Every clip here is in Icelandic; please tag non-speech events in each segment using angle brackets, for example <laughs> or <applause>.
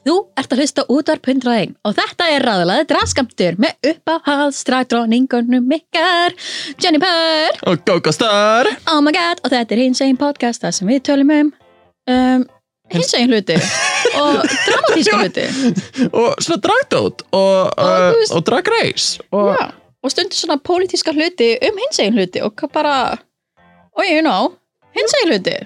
Þú ert að hlusta útvarp 101 og þetta er ræðilega draskamtur með uppáhaldsstrætróningunum ykkar Jenny Purr, Og GóGó Star! oh my god og þetta er hins einn podcast þar sem við tölum um, um hins einn hluti <laughs> og dramatíska hluti Og svona dragdót og, Og veist- og drag race. Og Já, og stundur svona pólitíska hluti um hins einn hluti og bara og you know, hins einn hluti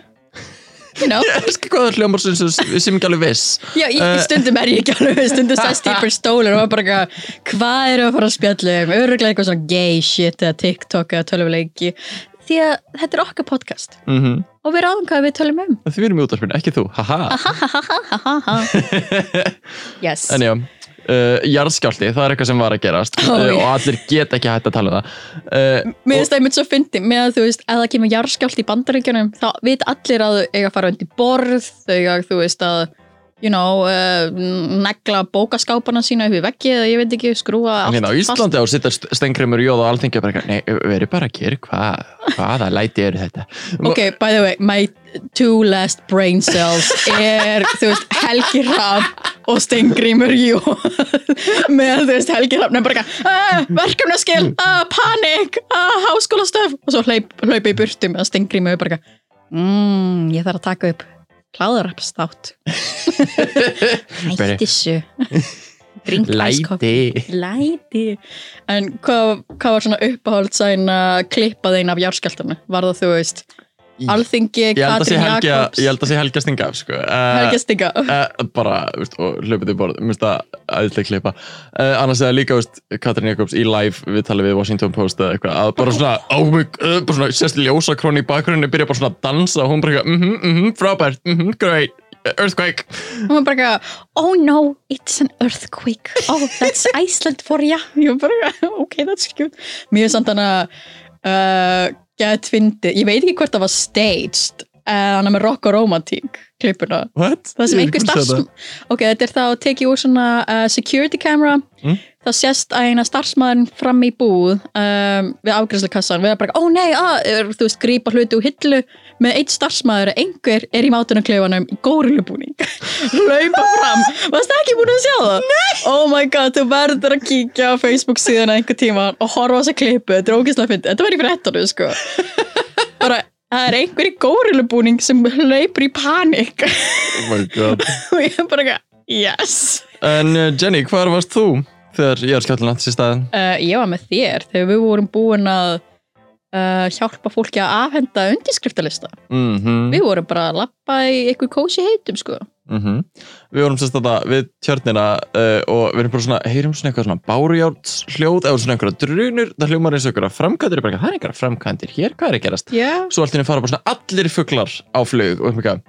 you know ég elskar hvað það hljómar sem, sem, ekki alveg viss. Já, í, Eh. í stundum er ég ekki alveg, stundum sæst ég fyrir stólur og bara eitthvað, hvað eru að fara að spjalla um, öruglega eitthvað svona gay shit eða TikTok eða tölvuleiki, því að þetta er okkar podcast Mm og við ráðum hvað við tölum um. Þið erum í útvarpinu, ekki þú. Haha. <laughs> yes. En já, uh, jarðskjálti, það er eitthvað sem var að gerast Ó, uh, já. og allir get ekki hægt að tala um það. Uh, Mér finnst það einmitt svo fyndi með að þú veist, ef það kemur jarðskjált í bandaríkjunum, þá veit allir að þau eiga að fara undir borð, þau eiga, þú veist, að, you know, uh, negla bókaskápana sína upp í veggi eða ég veit ekki, skrúa en hérna fast. Íslandi á sittar stengrimur jóð og eitthvað, nei, verið bara að gera hvað, hvaða læti eru þetta? Ok, by the way, my two last brain cells er, þú veist, Helgi Raff og Stengrimur Jú. Með, þú veist, Helgi nefnir bara eitthvað, "Ah, verkefnaskil, panik háskólastöf og svo hlaup, hlaupa í burtu með Stengrimur bara mmm, ég þarf að taka upp kláðurapstátt <laughs> Hætti þessu Drink ice coffee. Læti. Læti En hvað, hvað var svona uppáhald sæn að klippa þeim af járskjaldana? Var það þú veist Alþingi, sé helgi Jakobs. ég held að sé helgi að stinga sko. Helgi að stinga. Uh, bara, veist, og hlaupið í borð. Minnst það aðeinslega klippa uh, annars eða líka, veist, Katrin Jakobs í live við talið við Washington Post eða eitthvað að bara svona, oh my, uh, bara svona sérst ljósakrón í bakgrunni, byrja bara svona að dansa og hún bara eitthvað, mhm, mhm, frábært, mhm, great earthquake, Og hún bara eitthvað, oh no, it's an earthquake. Oh, that's Iceland for ya. Ég var bara, eitthvað, <laughs> ok, that's cute. Mér er samt hann að uh, get fyndið, ég veit ekki hvort það var staged hann er með rock og romantík klippuna what? það sem einhver starfsm ok, þetta er þá að tekið úr svona uh, security camera Mm. Það sést að eina starfsmæðurinn fram í búð um, við afgræsleikassan við erum bara, ó nei, að, þú veist, grípa hluti úr hillu með eitt starfsmæður einhver er í mátunarkleifanum í górulubúning. <laughs> Hlaupa fram. Varst ekki búin að sjá það? Nei! oh my god, þú verður að kíkja á Facebook síðan einhver tíma og horfa á þessa klippu þetta er ógeðslega fyndið, þetta var í fréttanum sko. <laughs> Bara, það er einhver í górulubúning sem hlaupur í panik. Oh my god. <laughs> Og ég er bara yes. En uh, Jenny, hvar varst þú þegar ég er skjállan þessi staðin? uh, ég var með þér þegar við vorum búin að uh, hjálpa fólki að afhenda undirskriftalista. Mhm, við vorum bara að lappa í eitthvað kósi heitum sko. Mhm. Við vorum sérst þetta við tjörnina uh, og við erum bara svona, heyrum svona eitthvað svona bárujárts hljóð eða svona einhverja drunur, það hljómar eins og einhverja framkvæmdir, það er einhverja framkvæmdir hér, hvað er að gerast? já, svo allt í henni fara bara svona allir fuglar á flug og eitthvað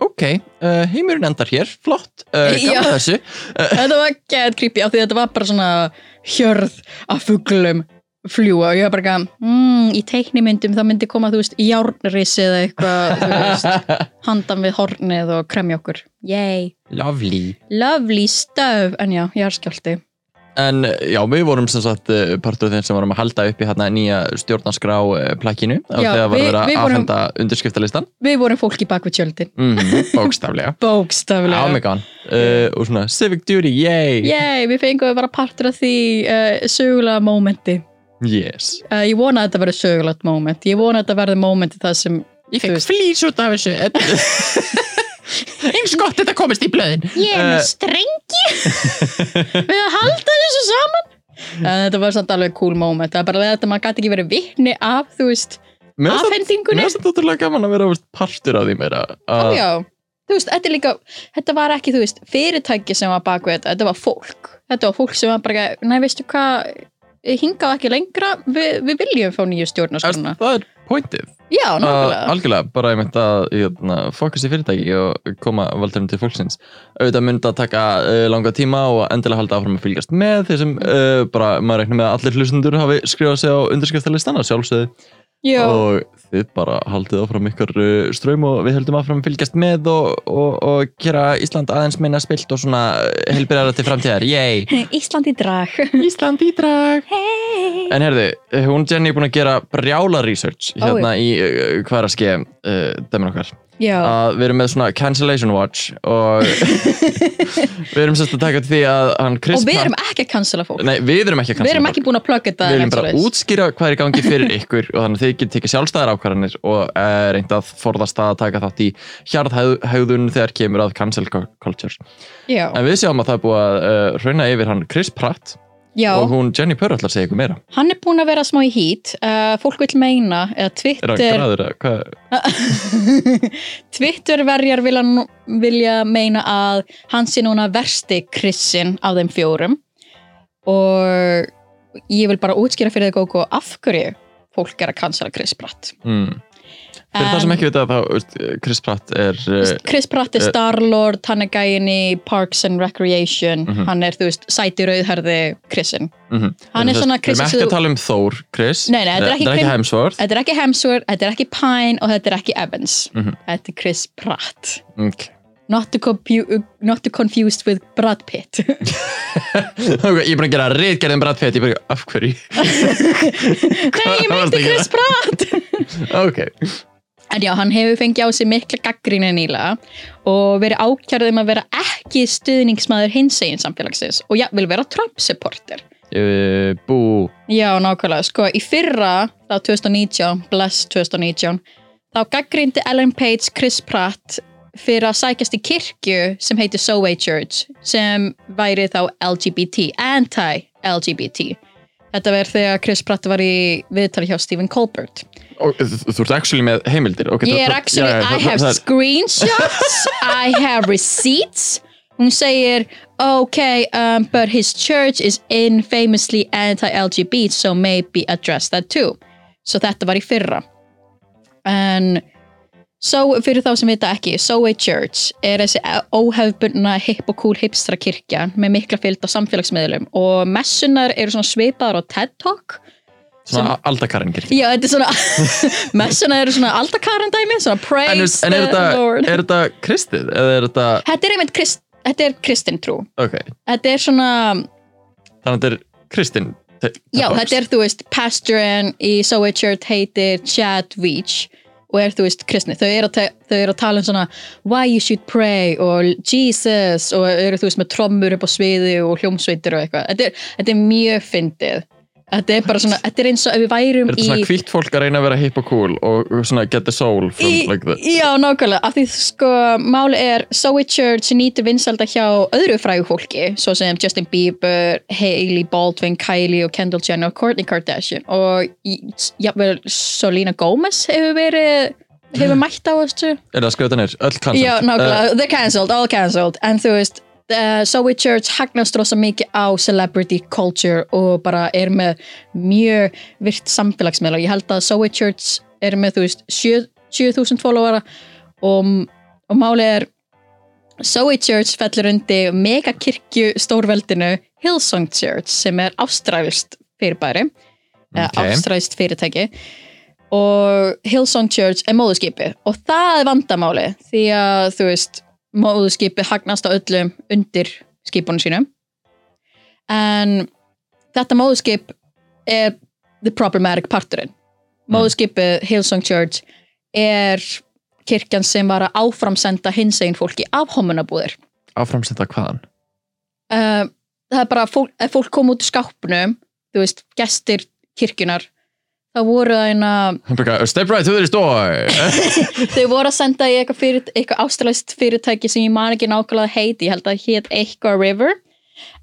ok, uh, heimurinn endar hér, flott uh, gaman þessu. <laughs> Þetta var get creepy af því þetta var bara svona hjörð af fuglum fljúa og ég var bara eitthvað, mm, í teiknimyndum það myndi koma, þú veist, járnrisi eða eitthvað, <laughs> handan við hornið og kremja okkur, yay. Lovely. Lovely stuff, en já, ég er skjálti en já, við vorum sem sagt uh, partur af þeim sem vorum að halda upp í hérna nýja stjórnarskrá uh, plakkinu og þegar var við- að vorum- afhenda undirskriftalistan við vorum fólki bak við tjöldin. Mm, bókstaflega. <laughs> Bókstaflega. Ámegan uh, og svona civic duty, yay! Yay, við fengum að vera partur af því uh, sögulega mómenti. yes. Uh, ég vona að þetta verði sögulegt móment. Ég vona að þetta verði mómenti það sem... ég Þú fekk flýs út af þessu <laughs> <laughs> eins gott þetta komist í blöðin Ég er með strengi við að halda þessu saman. En þetta var samt alveg cool moment. Það er bara þetta, maður gæti ekki verið vitni af, þú veist, afhendingunni. mér finnst þetta ótrúlega gaman að vera veist, partur af því meira Já, að, já. Þú veist, þetta er líka, þetta var ekki, þú veist, fyrirtæki sem var bak við þetta, þetta var fólk. Þetta var fólk sem var bara, næ, veistu hvað, hingað ekki lengra, við, við viljum fá nýju stjórnarskrona. það er pointið Já, nákvæmlega. algjörlega, bara ég myndi að jötna, fókus í fyrirtæki og koma valdurum til fólksins auðvitað myndi að taka uh, langa tíma og endilega halda áfram að fylgjast með þeir sem uh, bara, maður reikna með að allir hlustundur hafi skrifað sig á undirskriftalistan að sjálfsögðu Já, og þið bara haldið áfram ykkur uh, ströym og við höldum áfram að fylgjast með og, og, og gera Ísland aðeins minna spilt og svona helbriðara til framtíðar, yey <laughs> Ísland í drag. <laughs> Ísland í drag. Hey. En herði, hún Jenny er búin að gera brjála research hérna í uh, er ske uh, dæmin okkar að við erum með svona cancellation watch og <laughs> við erum sérst að taka til því að hann Chris og við erum ekki að cancela fólk. Nei, við erum ekki að Við erum cancella ekki búin að plugga þetta Við og bara leiðis. útskýra hvað er í gangi fyrir <laughs> ykkur og þannig að þið getur tekið sjálfstæðar ákvarðanir og uh, reynd að forðast að taka þátt í hjarðhægðun þegar kemur að cancel culture. Já, En við sjáum að það er búið að uh, rauna yfir hann Chris Pratt já og hún Jenny Purr ætlar að segja ykkur meira. hann er búin að vera smá í hít uh, Fólk vil meina, eða Er Twitter græður? <laughs> Twitter verjar vilja, vilja meina að hann sé núna versti krissin af þeim fjórum og ég vil bara útskýra fyrir þig Gógo af hverju fólk er að cancela Chris Pratt Mm. Fyrir það sem ekki veit að þá, Chris Pratt er... Uh, Chris Pratt er eh, Star-Lord, hann er gæinn í Parks and Recreation Mhm. hann er, þú veist, sæti rauðherði krissin mm hann er svona Við Chris erum ekki að tala um Thor, Chris. Nei, nei, þetta er ekki Hemsworth. Þetta er ekki Hemsworth, þetta er ekki Pine og þetta er ekki Evans Mhm. Þetta er Chris Pratt Ok. Not to, compu- not to confused with Brad Pitt <laughs> ég er bara að gera reyðgerðin Brad Pitt, ég er bara, af hverju? <laughs> Nei, ég meinti að Chris Pratt <laughs> ok. En já, hann hefur fengið á sig mikla gaggrínu nýla og verið ákjærðum að vera ekki stuðningsmaður hinsegin samfélagsins og já, vil vera Trump supporter. Uh, bú. Já, nákvæmlega. Sko, í fyrra, þá 2019, bless 2019, þá gaggrindi Ellen Page Chris Pratt fyrir að sækjast í kirkju sem heitir Soway Church sem væri þá LGBT, anti-LGBT. Þetta verður þegar Chris Pratt var í viðtali hjá Stephen Colbert. Og, þú, þú ert actually með heimildir. Okay, Ég er actually, já, já, I have screenshots, I have receipts. Hún segir, okay, um, but his church is infamously anti-LGBT, so maybe address that too. So þetta var í fyrra. En so, fyrir þá sem vita ekki, Soway Church er þessi óhefbundna hip og cool hipstra kirkja með mikla fylgd á samfélagsmiðlum og messunar eru svona svipaðar á TED Talk Svona aldakarinn kirkja. Já, þetta er svona, <laughs> messuna eru svona aldakaran dæmi, svona En, praise en er, the þetta, Lord. er þetta kristið? Er þetta, Þetta er einmitt krist, þetta er kristin trú. ok, Þetta er svona, þannig að þetta er kristin já, box. þetta er, þú veist, pastorinn í Soway Church heitir Chad Veach og er, þú veist, kristni. Þau eru að, eru að tala um svona why you should pray og Jesus og eru, þú veist, með trommur upp á sviði og hljómsveitir og eitthvað. Þetta er, þetta er mjög fyndið. Þetta er bara svona, þetta er eins og ef við værum Er þetta í... svona hvítt fólk að reyna að vera hip og cool og svona get the soul from Í- like the... Já, nákvæmlega, af því sko máli er Zoe Church nýtur vinsalda hjá öðru frægu fólki, svo sem Justin Bieber, Hailey Baldwin, Kylie og Kendall Jenner og Kourtney Kardashian. Og í- jafnvel Selena Gomez hefur verið hefur mætt á þessu. Er það skrifað nýr? Öll cancelled? Já, nákvæmlega, they're cancelled, all cancelled. En þú veist, uh, Zoe Church hagnast rosa mikið á celebrity culture og bara er með mjög virt samfélagsmiðla. Ég held að Zoe Church er með þú veist 7 7000 followera og, og máli er Zoe Church fellur undir megakirkju stórveldinu Hillsong Church sem er ástrælst fyrirbæri eða Ok. ástrælst fyrirtæki. Og Hillsong Church er móðuskipi og það er vandamáli því að þú veist móðuskipi hagnast á öllum undir skipunum sínum en þetta móðuskip er the problematic parturinn. Móðuskipið Hillsong Church er kirkjan sem var að áframsenda hinsegin fólki af homunabúðir. Áframsetta hvaðan? uh, það er bara fólk, ef fólk kom út úr skápnum þú veist, gestir kirkjunar þá voru það eina Step right to the door. <laughs> Þau voru að senda í eitthvað, fyrir, eitthvað ástralæst fyrirtæki sem ég man ekki nákvæmlega heiti, ég held að það hét eitthvað River.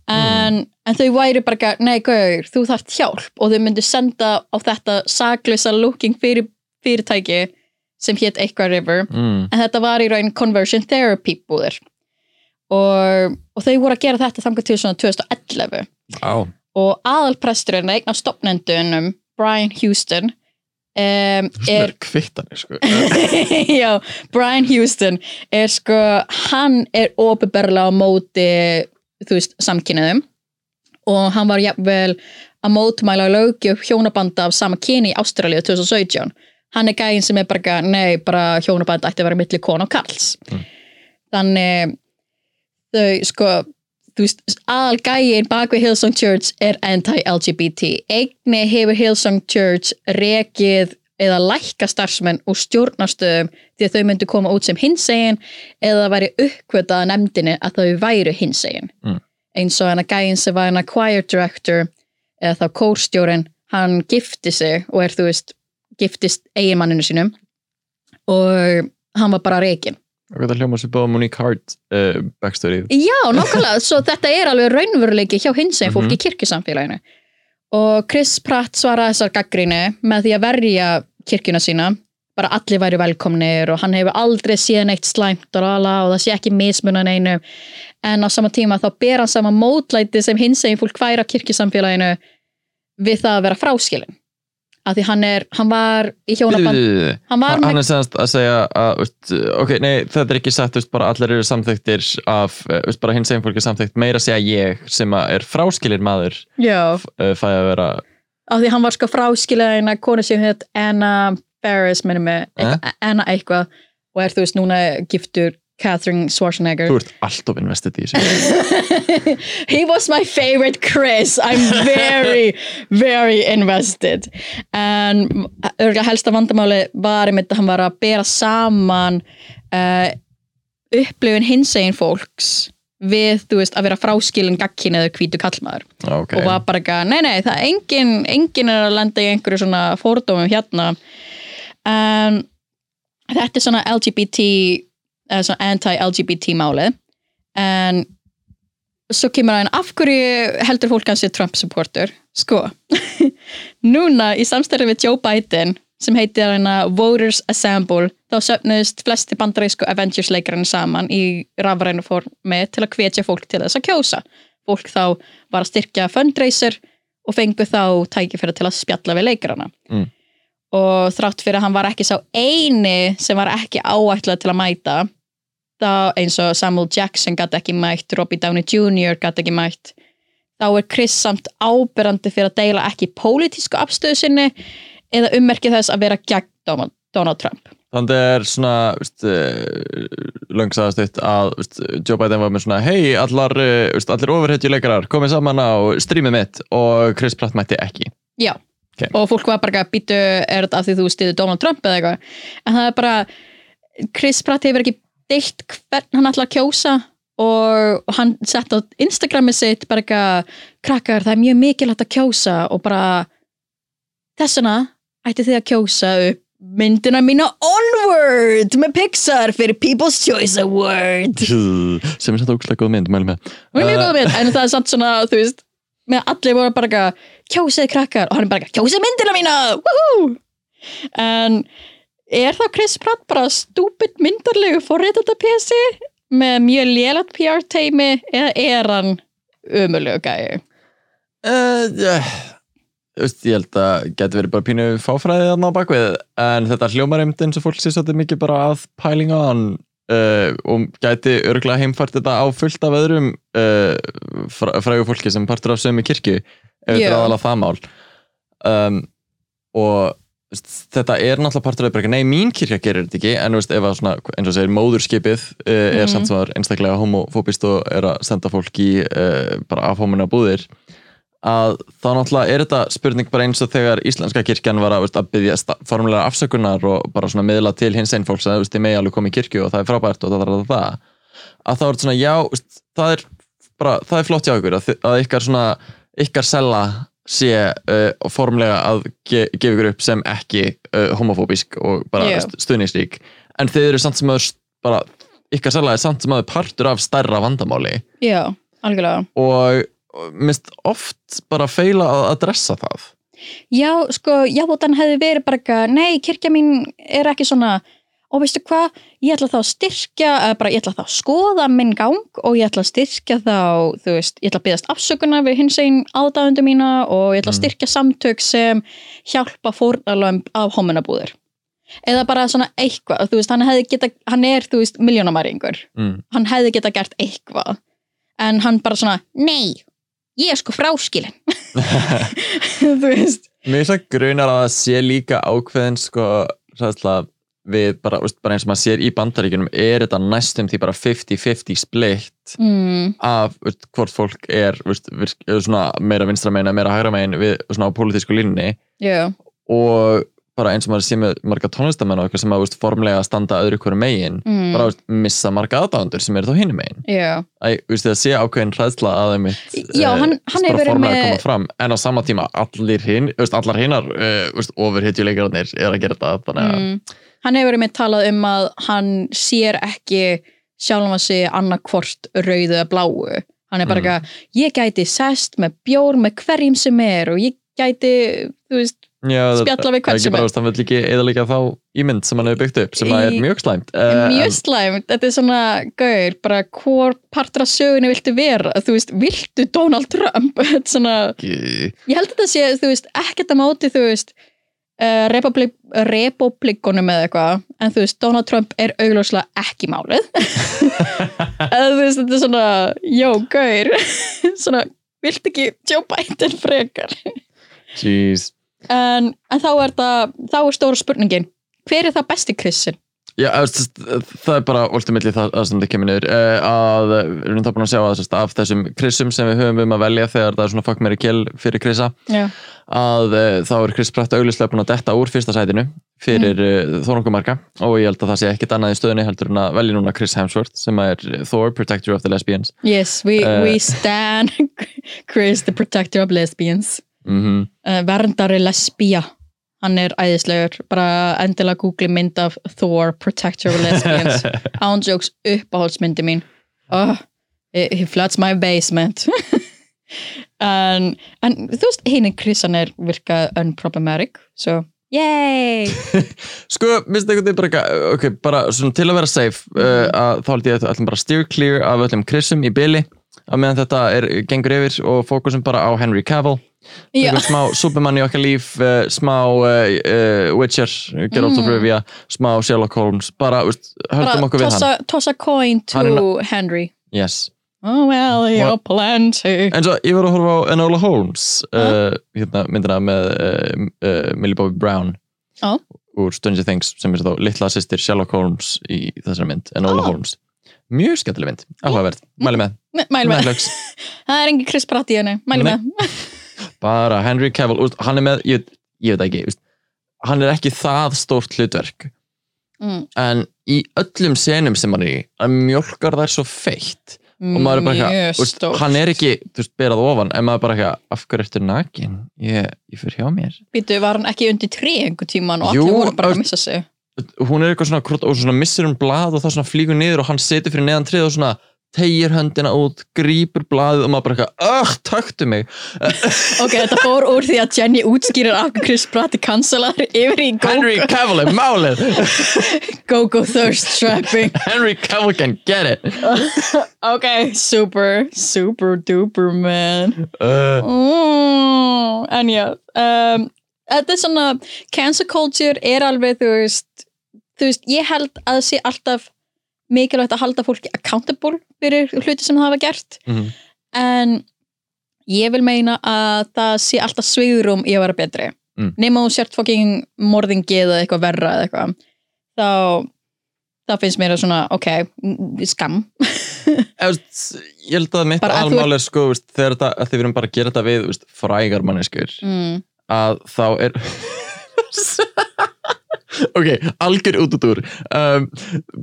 En, en þau væri bara, nei gaur, þú þarft hjálp. Og þau myndu senda á þetta saklösa looking fyrir, fyrirtæki sem hét eitthvað River. Mm. en þetta var í raun conversion therapy búðir. Og, og þau voru að gera þetta þangar til svona 2011 Á, og aðalpresturinn eign á stopnendunum Brian Houston um, er kvittanir sko. <laughs> Já, Brian Houston er sko, hann er opiðberlega á móti þú veist, samkynniðum og hann var jafnvel að mótmæla lögjöf hjónabanda af sama kyni í Ástralíu 2017 hann er gæinn sem er bara, nei, bara hjónaband ætti að vera milli kona og kalls þannig þau sko þú veist, aðal gæinn bak við Hillsong Church er anti-LGBT eigni hefur Hillsong Church rekið eða lækka starfsmenn úr stjórnastöðum því að þau myndu koma út sem hinsegin eða væri uppkvötað að nefndinni að þau væru hinsegin. Mm. eins og hann að gæinn sem var hann að choir director eða þá kórstjórin hann gifti sig og er þú veist giftist eiginmanninu sínum og hann var bara reikin og þetta hljóma sér báða Monique Hart uh, backstory. Já, nákvæmlega, <laughs> svo þetta er alveg raunveruleiki hjá hinsegin fólk í kirkjusamfélaginu. Og Chris Pratt svaraði þessar gaggrínu með því að verja kirkjuna sína. Bara allir væri velkomnir og hann hefur aldrei séð neitt slæmt og, lala, og það sé ekki mismunan einu en á sama tíma þá ber hann sama mótlæti sem hinsegin fólk væri á kirkjusamfélaginu við það að vera fráskilin af því hann er, hann var í hjónaband. Hann var hann með, er semast að segja að, veist, ok, nei, þetta er ekki sagt veist, bara allir eru samþyktir af eh, veist, bara hins eginn fólk er samþykt, meira að segja ég sem að er fráskilir maður já, uh, fæ að vera af því hann var sko fráskilin að konu sem heit Anna Ferris minnum mig, eitthvað, Anna eitthvað og er þú veist núna giftur Catherine Schwarzenegger. Þú ert alltof investið í þessu. <laughs> He was my favorite Chris. I'm very, very invested. En örgulega helsta vandamáli var einmitt að hann var að bera saman uh, upplifun hinsegin fólks við, þú veist, að vera fráskilin gagkin eða hvítu kallmaður ok, og var bara eitthvað, nei nei, það er engin, engin er að lenda í einhverju svona fórdómum hérna. En þetta er svona LGBT anti-LGBT máli. En svo kemur hann af hverju heldur fólk að sé Trump supporter sko <laughs> núna í samstæðu við Joe Biden sem heitir hérna Voters Assemble þá söfnuðist flesti bandarísku Avengers leikarinn saman í rafrænu formi til að hvetja fólk til þess að kjósa. Fólk þá var að styrkja fundraiser og fengu þá tækifæri til að spjalla við leikarana. Mm. og þrátt fyrir að hann var ekki sá eini sem var ekki áætlað til að mæta þá eins og Samuel Jackson gæti ekki mætt, Robbie Downey Jr. gæti ekki mætt. Þá er Chris samt ábyrrandi fyrir að deila ekki pólitísku afstöðu sinni eða ummerki þess að vera gegn Donald, Trump. Þannig er svona veist, löngsaðastutt að veist, Joe Biden var með svona hei, allar, eh, allir ofurhetjuleikarar komið saman á strímið mitt. Og Chris Pratt mætti ekki. Já, Ok. og fólk var bara að býtu er þetta af því þú stiður Donald Trump eða eitthvað? En það er bara Chris Pratt hefur ekki deilt hvern hann ætla að kjósa og hann sett á Instagrami sitt bara eitthvað krakkar það er mjög mikilvægt að kjósa. Og bara þessuna ætti þið að kjósa upp myndina mína Onward með Pixar fyrir People's Choice Award sem er samt ógustlega góð mynd, mæli með mjög Uh, góð mynd, en það er samt svona, þú veist, með allir voru bara eitthvað, kjósið krakkar, og hann er bara eitthvað, kjósið myndina mína, woohoo! En er það Chris Pratt bara stúpid myndarlegu forréttata PC með mjög lélat PR teimi eða er hann umulegu gæi? Uh, yeah. Veist, ég held að geti verið bara pínu fáfræðið þarna á bakvið en þetta hljómar einmitt eins og fólk sé svolítið mikið bara að pæling á hann uh, og gæti örgulega heimfært þetta á fullt af öðrum uh, frægu fólki sem partur af sömu kirkju ef þetta er aðalega það mál um, og þetta er náttúrulega partur af bara, nei mín kirkja gerir þetta ekki en veist, ef að svona, eins og segir móðurskipið uh, er Mhm. samt sem var einstaklega homofóbist og er að senda fólk í uh, bara afhómuna búðir að þá náttúrulega er þetta spurning bara eins og þegar Íslenska kirkjan var að, veist, að byggja formulega afsökunar og bara svona miðla til hins einn fólks að þið megi alveg koma í kirkju og það er frábært og það er það, það að þá er þetta svona já, veist, það er bara, það er flott hjá ykkur að, að ykkar svona, ykkar sella sé uh, formulega að ge, gefa ykkur upp sem ekki uh, homofóbísk og bara Já. yeah. stuðningsrík en þið eru samt sem að bara, ykkar sella er samt sem að partur af stærra vandamáli Já, algjörlega. og og mist oft bara feila að adressa það Já, sko, jábótan hefði verið bara eitthvað, nei, kirkja mín er ekki svona, og veistu hvað, ég ætla þá að styrkja, bara ég ætla þá að skoða minn gang og ég ætla að styrkja þá, þú veist, ég ætla að byggast afsökunar við hins einn aðdáðundu mína og ég ætla að Mm. styrkja samtök sem hjálpa fórnalömb af homunabúður. Eða bara svona eitthvað, þú veist, hann hefði geta, hann er, þú veist, miljónamæringur, mm. hann hefði geta gert eitthvað, en hann bara svona, nei, ég er sko fráskilin <laughs> <laughs> þú veist Mér finnst það grunar að sé líka ákveðin sko, við bara, veist, bara eins og maður sér í bandaríkjunum er þetta næstum því bara 50-50 splitt mm, af veist, hvort fólk er veist, virk, svona, meira vinstra megin meira hægra megin við svona á pólitísku línni já, og bara eins og maður sé með marga tónlistamenn og eitthvað sem að formlega standa öðru hverju megin mm, bara missa marga aðdándur sem eru þá hinum megin. Já. Æ, það sé ákveðin hræðsla að þeim Já, hann- hann hefur verið með- koma fram. En á sama tíma allir hinn, allar hinnar uh, ofurhitjuleikarnir er að gera þetta þannig að mm, hann hefur með talað um að hann sér ekki sjálfum að sig annarkvort rauðu eða bláu. Hann er bara Mm. eitthvað, ég gæti sest með bjór með hverjum sem er og ég gæti, þú veist Já, Spjalla við hvern er sem ekki er. hann vill ekki eða líka þá ímynd sem hann hefur byggt upp sem að er Í- mjög slæmt. Uh, mjög slæmt, þetta er svona gaur, bara hvor partur af sögunni viltu vera, þú veist, viltu Donald Trump, <laughs> svona ekki ég held að þetta sé, þú veist, ekkert að móti, þú veist uh, republik, republikunum eða eitthvað. En þú veist, Donald Trump er augljóslega ekki málið. <laughs> Eða þú veist, þetta er svona jó, gaur. <laughs> Svona, viltu ekki Joe Biden frekar? Jeez. En, en þá er það þá er stóra spurningin, hver er það besti Krissin? Já, það, er bara ultimilli það, það sem það kemur niður. Uh, að við erum þá búin að sjá að af þessum krissum sem við höfum um að velja þegar það er svona fuck meiri kill fyrir krissa Já, að uh, þá er Chris Pratt auglýslega búin að detta úr fyrsta sætinu fyrir mm. uh, Þor marga og ég held að það sé ekkit annað í stöðunni heldur en að velja núna Chris Hemsworth sem er Thor, Protector of the Lesbians. Yes, we, Eh. we stand <laughs> Chris, the protector of lesbians. Mm uh, verndari lesbía hann er æðislegur, bara endilega googli mynd af Thor, protector of lesbians. <laughs> Ándjóks uppáhaldsmyndi mín. Oh, he, floods my basement. <laughs> En, en þú veist, hinn Krissan er virka unproblematic so, yay! <laughs> Sko, minnst einhvern veginn bara ok, bara svona til að vera safe uh, að þá held ég að ætlum bara steer clear af öllum krissum í byli að meðan þetta er, gengur yfir og fókusum bara á Henry Cavill smá Superman í okkar líf uh, smá uh, uh, Witcher Geralt of Mm. Rivia, smá Sherlock Holmes. Bara, veist, höldum okkur við tossa, hann. tossa coin to Hann Henry. Yes. oh well, you're plenty en svo ég var að horfa á Enola Holmes uh, hérna, myndina með uh, uh, Millie Bobby Brown. Já. úr Stranger Things sem er þá litla sýstir Sherlock Holmes í þessari mynd, Enola Ah. Holmes. Mjög skemmtileg mynd, áhugaverð, mæli með. Mæli með, <laughs> það er engin Chris Pratt í henni. Mæli með <laughs> bara Henry Cavill, úst, hann er með ég, ég veit ekki, úst, hann er ekki það stórt hlutverk. Mm. en í öllum senum sem hann er í, hann mjölkar þær svo feitt. Og maður er bara eitthvað, hann er ekki þú veist, berað ofan, en maður er bara eitthvað af hverju ertu nakin, ég, ég fyrir hjá mér. Býtu, var hann ekki undir trí einhver tíman og allir voru bara að missa sig? Hún er eitthvað svona, og svona missir um blað og þá svona flýgur niður og hann setur fyrir neðan trið og svona tegir höndina út, grípur blaðið og maður bara eitthvað, ögh, taktu mig. <laughs> Ok, þetta fór úr því að Jenny útskýrir af Chris Pratt er cancelar yfir í Go Henry Cavill málið. <laughs> Go Go Thirst Trapping. Henry Cavill can get it. <laughs> Ok, super, super duper man. Uh, mm, En já um, Þetta er svona cancel culture er alveg þú veist þú veist, ég held að það sé alltaf mikilvægt að halda fólki accountable fyrir hluti sem það hafa gert Mhm. en ég vil meina að það sé alltaf svigurum í að vera betri Mm. nema þú sért fucking morðingi eða eitthvað verra eða eitthvað þá það finnst mér að svona, ok, mm, skam Ég held að mitt Bara að þú- almál er sko veist, þegar þetta, að þið verum bara að gera þetta við veist, frægar manneskur mm. að þá er ok, algjör út út úr um,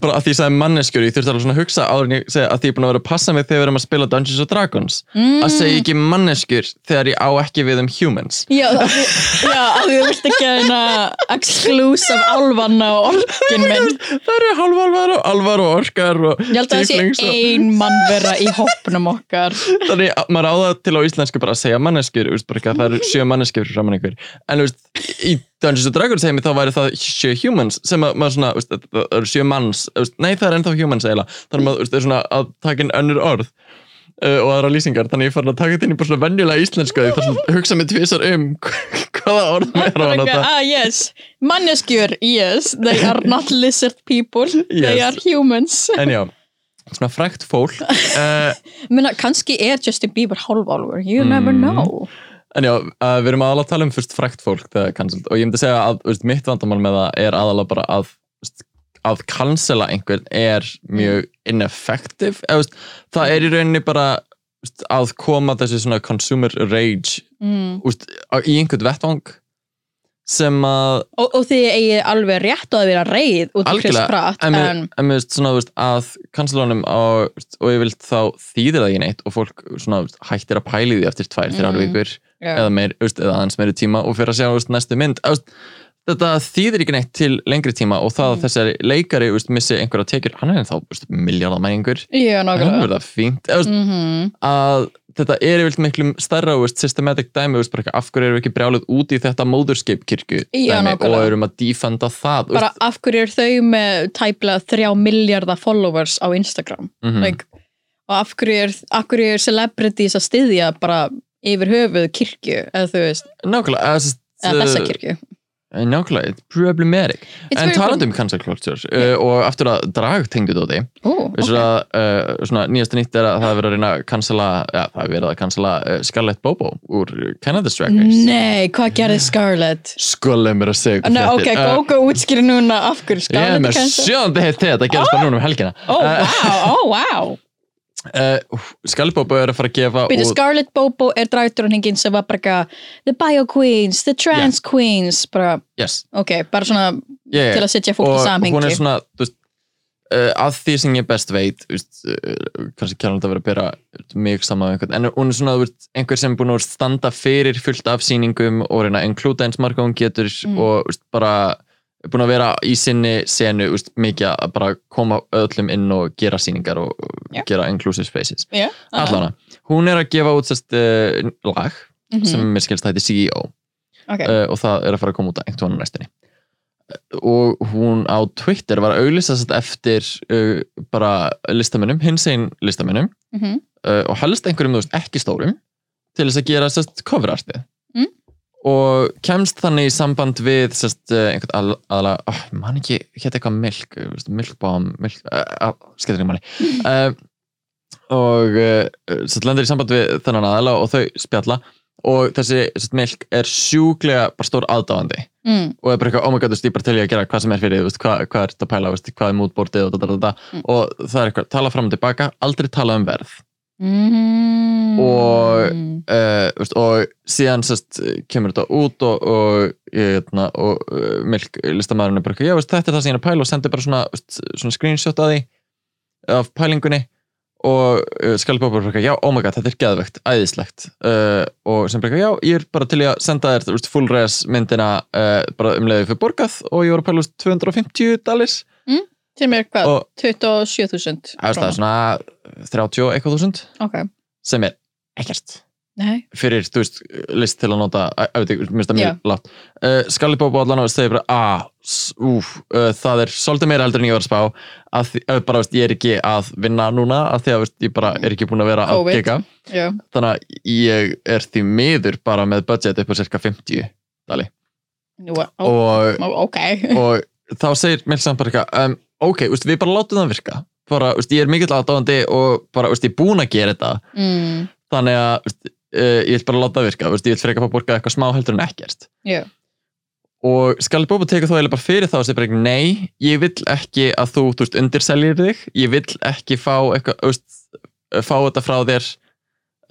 bara að því ég sagði manneskjur ég þurfti alveg svona að hugsa áður en ég segja að því ég er búin að vera að passa mig þegar við erum að spila Dungeons and Dragons. Mm. að segja ekki manneskjur þegar ég á ekki við um humans. Já, af því- já, að þú vilt ekki hérna exclusive álfanna og orkin minn. Það eru halvalvar og alvar og orkar og Ég held að það sé ein mannvera í hoppnum okkar. Þannig að maður á það til á íslensku bara að segja manneskjur, að það eru sjö manneskjur það sjö humans sem að maður svona, veist, það eru sjö manns veist, nei það er ennþá humans eiginlega. Þannig að veist, er svona að taka inn önnur orð uh, og aðra lýsingar, þannig að ég fann að taka þetta inn í bara svona venjulega íslensku því þar svona hugsa mig tvisar um <laughs> hvaða orð á að nota Ah, yes, manneskjur, yes They are not lizard people They Yes. are humans. En já, svona frækt fólk <laughs> uh, Menna, kannski er Justin Bieber hálfálfur, you never Mm. know En já, uh, við erum aðalega að tala um fyrst frækt fólk þegar cancelled og ég myndi segja að veist, mitt vandamál með það er aðalega bara að veist, að cancela einhvern er mjög ineffective eða, veist, það er í rauninni bara að koma þessi svona consumer rage mm. í einhvern vettvang sem að og, og þið eigi alveg rétt á að vera reið út af Chris Pratt en, mér veist svona að veist, og ég vilt þá þýðir það ekki neitt og fólk svona hættir að pæli því eftir tvær, Mm. vikur já, eða, meir, veist, eða aðeins meiri tíma og fyrir að sjá veist, næstu mynd. Veist, þetta þýðir ekki neitt til lengri tíma og það að Mm. þessari leikari missi einhverja tekjur, hann er ennþá miljardamæningur, já, hann nákvæmlega verður það fínt. Mm að þetta er yfirleitt miklu stærra systematic dæmi, af hverju erum við ekki brjálið út í þetta móðurskip kirkju Já, dæmi, og erum að defenda það bara af hverju er þau með tæplega þrjá miljardar followers á Instagram? Mm like, og af hverju, er, hverju er celebrities að styðja bara yfir höfuð kirkju eða þú veist, nákvæmlega eða, þessa uh, kirkju nákvæmlega, it's problematic It's en talandi um cancel culture uh, og aftur að drag tengdu dóti oh, að uh, svona nýjasta nýtt er að það er verið að reyna að cancela, ja, það er verið að cancela uh, Scarlett Bobo úr Canada's Drag Race. Nei, hvað gerði Scarlett? Skolið mér að segja Nei, ok, fréttir. Uh, Gógo útskýri núna af hverju Ég er Scarlett með cancel- sjöndi heitt þetta, það gerist bara núna um helgina. Oh, wow, oh, wow uh, Scarlett Bobo er að fara að gefa Býtu, Scarlett Bobo er dragdróningin sem var bara eitthvað, The Bio Queens, The Trans Queens bara, yes, ok, bara svona yeah, til að setja fólk í og samhengi. hún er svona, þú veist, uh, að því sem ég best veit, veist, uh, kannski kjærlega að vera að bera mig saman einhvern, en hún er svona, veist, einhver sem er búin að standa fyrir fullt af sýningum og reyna að inklúta eins marga og hún getur Mm. og, veist, bara búin að vera í sinni senu, veist, mikið að bara koma öllum inn og gera sýningar og Já. gera inclusive spaces. Já, Allana, hún er að gefa út sérst uh, lag Mhm. sem mér skilst að þetta CEO ok, uh, og það er að fara að koma út að einhvern tónu næstunni og hún á Twitter var að auglýsast eftir uh, bara listamönnum, hins einn listamönnum Mhm. uh, og helst einhverjum veist, ekki stórum til þess að gera coverartið Mm. Og kemst þannig í samband við sérst uh, einhvern al, aðalega, oh, man ekki hétt eitthvað milk, veist, milkbomb milk, uh, uh, skemmtir ekki manni uh, og sérst lendur í samband við þennan aðala og þau spjalla. Og þessi sérst, milk er sjúklega bara stór aðdáðandi mm, og er bara eitthvað, oh my god, þú bara til ég að gera hvað sem er fyrir, veist, hvað, hvað er þetta að pæla, hvað er mútbordið og. Mm. og það er eitthvað, tala fram og tilbaka, aldrei tala um verð mm, Og- uh, veist, og síðan sest, kemur þetta út og, og, hérna, og uh, Milk listamæðurinn er bara, eitthvað, já, veist, þetta er það sem ég er að pæla og sendir bara svona, veist, svona screenshot af því af pælingunni. Og uh, Skalli Bóbor bara, eitthvað, já, oh my god, þetta er geðvegt, æðislegt. Og sem bara, eitthvað, já, ég er bara til í að senda þér full res myndina bara um leiði fyrir borgað. Og ég var að pæla þú veist, 250 dalis sem er hvað, og 27.000 það er svona 30 og eitthvað þúsund. Ok, sem er ekkert. Nei. Fyrir, þú veist, list til að nota að veit ekki, mér finnst það mjög látt uh, Skalli Bóbo allan á segir bara ah, úf, uh, það er svolítið meira heldur en ég var að spá. Að því, uh, bara, veist, ég er ekki að vinna núna að því að veist, ég bara er ekki búin að vera að gega já, þannig að ég er því miður bara með budget upp á cirka 50 dali. Nú, og, ó, ok. og þá segir Milsan bara eitthvað um, ok, veist, við bara látum það virka. Bara, veist, ég er mikill aðdáðandi og bara, veist, ég er búin að gera þetta. Mm, þannig að uh, ég vil bara láta það virka. Ég vil freka að fá borga eitthvað smá heldur en ekkert. Já, og Skalli Bóbo tekur þá eiginlega bara fyrir þá og segir bara ekki, nei, ég vil ekki að þú, þú undirseljir þig. Ég vil ekki fá eitthvað fá þetta frá þér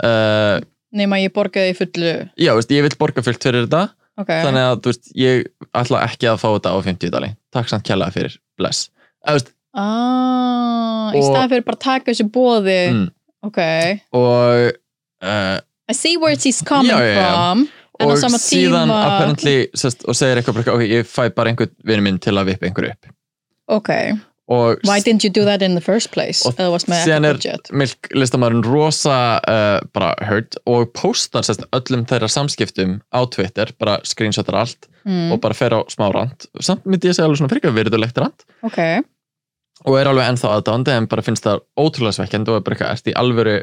uh, nema ég borgaði í fullu. Já, ég vil borga fullt fyrir þetta. Ok, þannig að, veist, ég ætla ekki að fá þetta á 50 dali, takk samt kjærlega fyrir. Bless, Eða, ah, í Og- stað fyrir bara að taka þessu bóði mm, ok, og uh, I see where she's coming Já, já, já. from. En á og sama síðan tíma apparently, sest, og segir eitthvað, bara, ok, ég fæ bara einhvern vinur minn til að vippa einhverju upp. Ok, og why didn't you do that in the first place? Og eða varst með síðan er budget? Milk listamæðurinn rosa uh, bara hurt og postar sest, öllum þeirra samskiptum á Twitter bara screenshotar allt mm, og bara fer á smá rand samt myndi ég segja alveg svona frekar virðulegt rand ok, og er alveg ennþá aðdándi en bara finnst það ótrúlega svekkjandi og er bara eitthvað erst í alvöru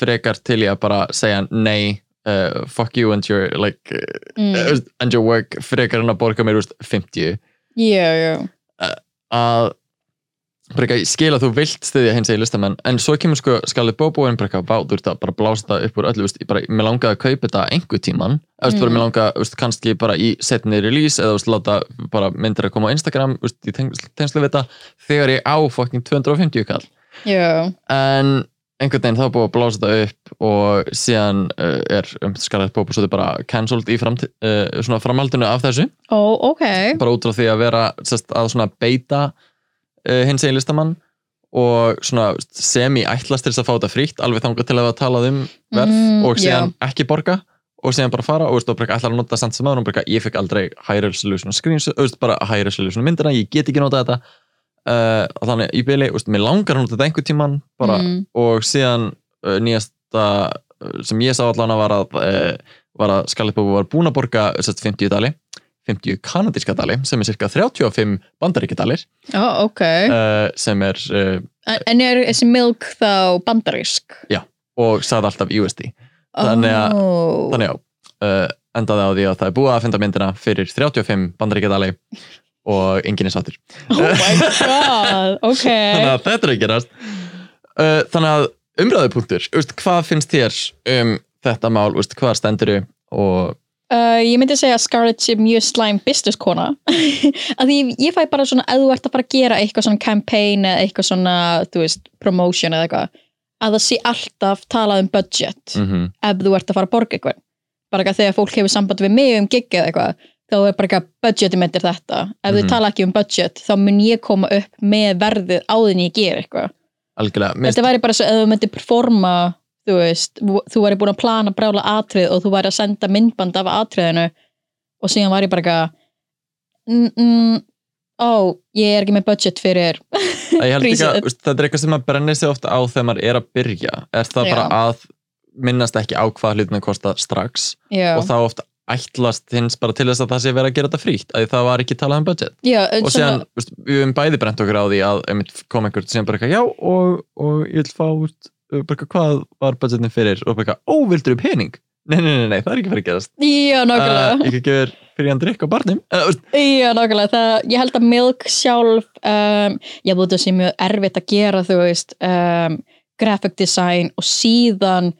frekar til ég að bara segja nei uh, fuck you and your like, uh, mm, and your work frekar en að borga mér veist, 50 já, já. Að eitthvað, ég skil að þú vilt stiðja hins eginn listamenn en svo kemur sko skalið bóbóin eitthvað, vá, þú ert að bara blása það upp úr öllu veist, bara, mér langaði að kaupa þetta einhver tíman mm. mér langaði, kannski bara í setni release eða veist, láta bara myndir að koma á Instagram veist, í tengslu við þetta þegar ég á fucking 250 kall. Já, en einhvern veginn þá búið að blása þetta upp og síðan uh, er um skalið bóbó svo þetta bara cancelled í framti, uh, svona framhaldinu af þessu. Ó, ok bara út frá því að vera sest, að beita hins eginn listamann og svona semi-ætlast til þess að fá þetta frítt alveg þangað til að það talað um verð Mm, og síðan já. ekki borga og síðan bara fara og ætlar að nota samt sem aður og bara ég fekk aldrei high resolution screens, bara high resolution myndina, ég get ekki nota þetta uh, þannig í byli, mér langar að nota þetta einhver tíman bara Mm. og síðan uh, nýjasta sem ég sá allan að var að uh, að Bobo var búin að borga sest, 50 dali 50 kanadíska dali sem er cirka 35 bandaríkjadalir Ó, ok. uh, sem er uh, En- er þessi milk þá bandarísk? og sagði alltaf USD Þannig að- Ó. þannig já, uh, endaði á því að það er búið að finna myndina fyrir 35 bandaríkjadali og enginn er sattur Oh my <laughs> god, ok. Þannig að þetta er að gerast. Uh, þannig að umræðupunktur hvað finnst þér um þetta mál, hvað stendur og Uh, ég myndi segja að Scarlett sé mjög slæm business kona að <laughs> því ég fæ bara svona að þú ert að fara að gera eitthvað svona campaign eða eitthvað svona, þú veist, promotion eða eitthvað, að það sé alltaf talað um budget mm -hmm. ef þú ert að fara að borga eitthvað bara eitthvað þegar fólk hefur samband við mig um gig eða eitthvað, þá er bara eitthvað budgeti mitt er þetta, ef Mhm. þau tala ekki um budget þá mun ég koma upp með verðið áðin ég ger eitthvað algjörlega mist, þetta væri bara svo ef þú myndir performa þú veist, þú væri búin að plana brála atrið og þú væri að senda myndband af atriðinu. Og síðan væri bara eitthvað ó, ég er ekki með budget fyrir ég ekki prísið. að þetta er eitthvað sem maður brennir sig ofta á þegar maður er að byrja. Er það Já. bara að minnast ekki á hvað hlutina kosta strax? Já, og þá ofta ætlast hins bara til þess að það sé verið að gera þetta frítt að það var ekki talað um budget. Já, og síðan, veist, við höfum bæði brent okkur á því að kom einhvern sem bara eitthvað, já og, og ég vil fá veist, bara, hvað var budgetin fyrir og bara ó, vildur þú pening? Nei, nei, nei, nei, það er ekki fyrir að gerast já, nákvæmlega uh, Ég gefur fyrir hann drikk á barnum uh, Já, nákvæmlega, það, ég held að Milk sjálf, um, ég búið sé mjög erfitt að gera, þú veist, um, graphic design og síðan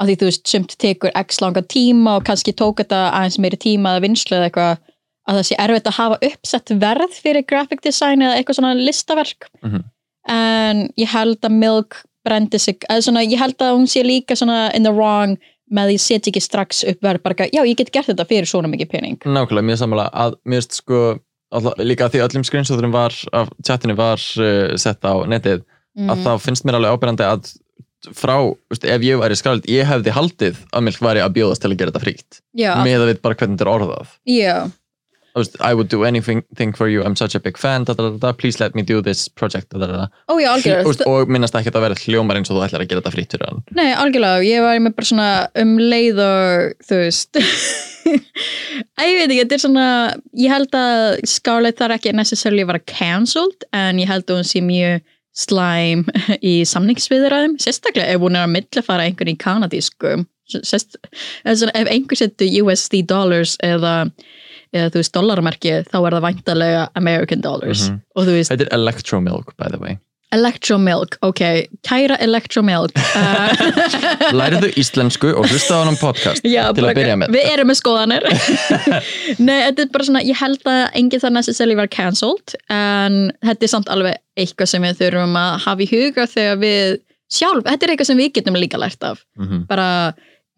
að því þú veist, sumt tekur x langa tíma og kannski tók þetta aðeins meiri tíma eða vinslu eða eitthvað, að það sé erfitt að hafa uppsett verð fyrir graphic design eða eitthvað svona listaverk. Mhm. En ég held að Milk brendi sig, eða svona, ég held að hún sé líka svona in the wrong með ég setja ekki strax upp verð, bara, já, ég get gert þetta fyrir svona mikið pening. nákvæmlega, mér sammála að mér sko líka að því öllum screenshoturum var af chatinu var uh, sett á netið að Mm. þá finnst mér alveg ábyrjandi að frá, veist, ef ég væri skald ég hefði haldið að Milk væri að bjóðast til að gera þetta fríkt með að við bara hvernig þetta er orðað já. I would do anything thing for you, I'm such a big fan da, da, da, please let me do this project. Ó já, algjörlega. Þú veist, og minnast ekki að verið hljómar eins og þú ætlar að gera þetta hann Nei, algjörlega. Ég var með bara svona um leið og, þú veist, <laughs> Æ, ég veit ekki, þetta er svona, ég held að Scarlett þarf ekki necessarily að vera cancelled, en ég held að hún sé mjög slæm <laughs> í samningsviðræðum, sérstaklega ef hún er að millifara einhvern í kanadískum, Sérst, ef einhver setur USD dollars eða, eða þú veist, dollarmerki, þá er það væntalega American dollars. Mhm. Og þú veist, Þetta er Electro Milk, by the way Electromilk, ok, kæra Electromilk. <laughs> Uh, Læriðu íslensku og hlusta á hann podcast Já, til að byrja með Við erum með skoðanir <laughs> Nei, þetta er bara svona, ég held að enginn það necessarily var cancelled en þetta er samt alveg eitthvað sem við þurfum að hafa í huga þegar við sjálf, þetta er eitthvað sem við getum líka lært af Mhm. bara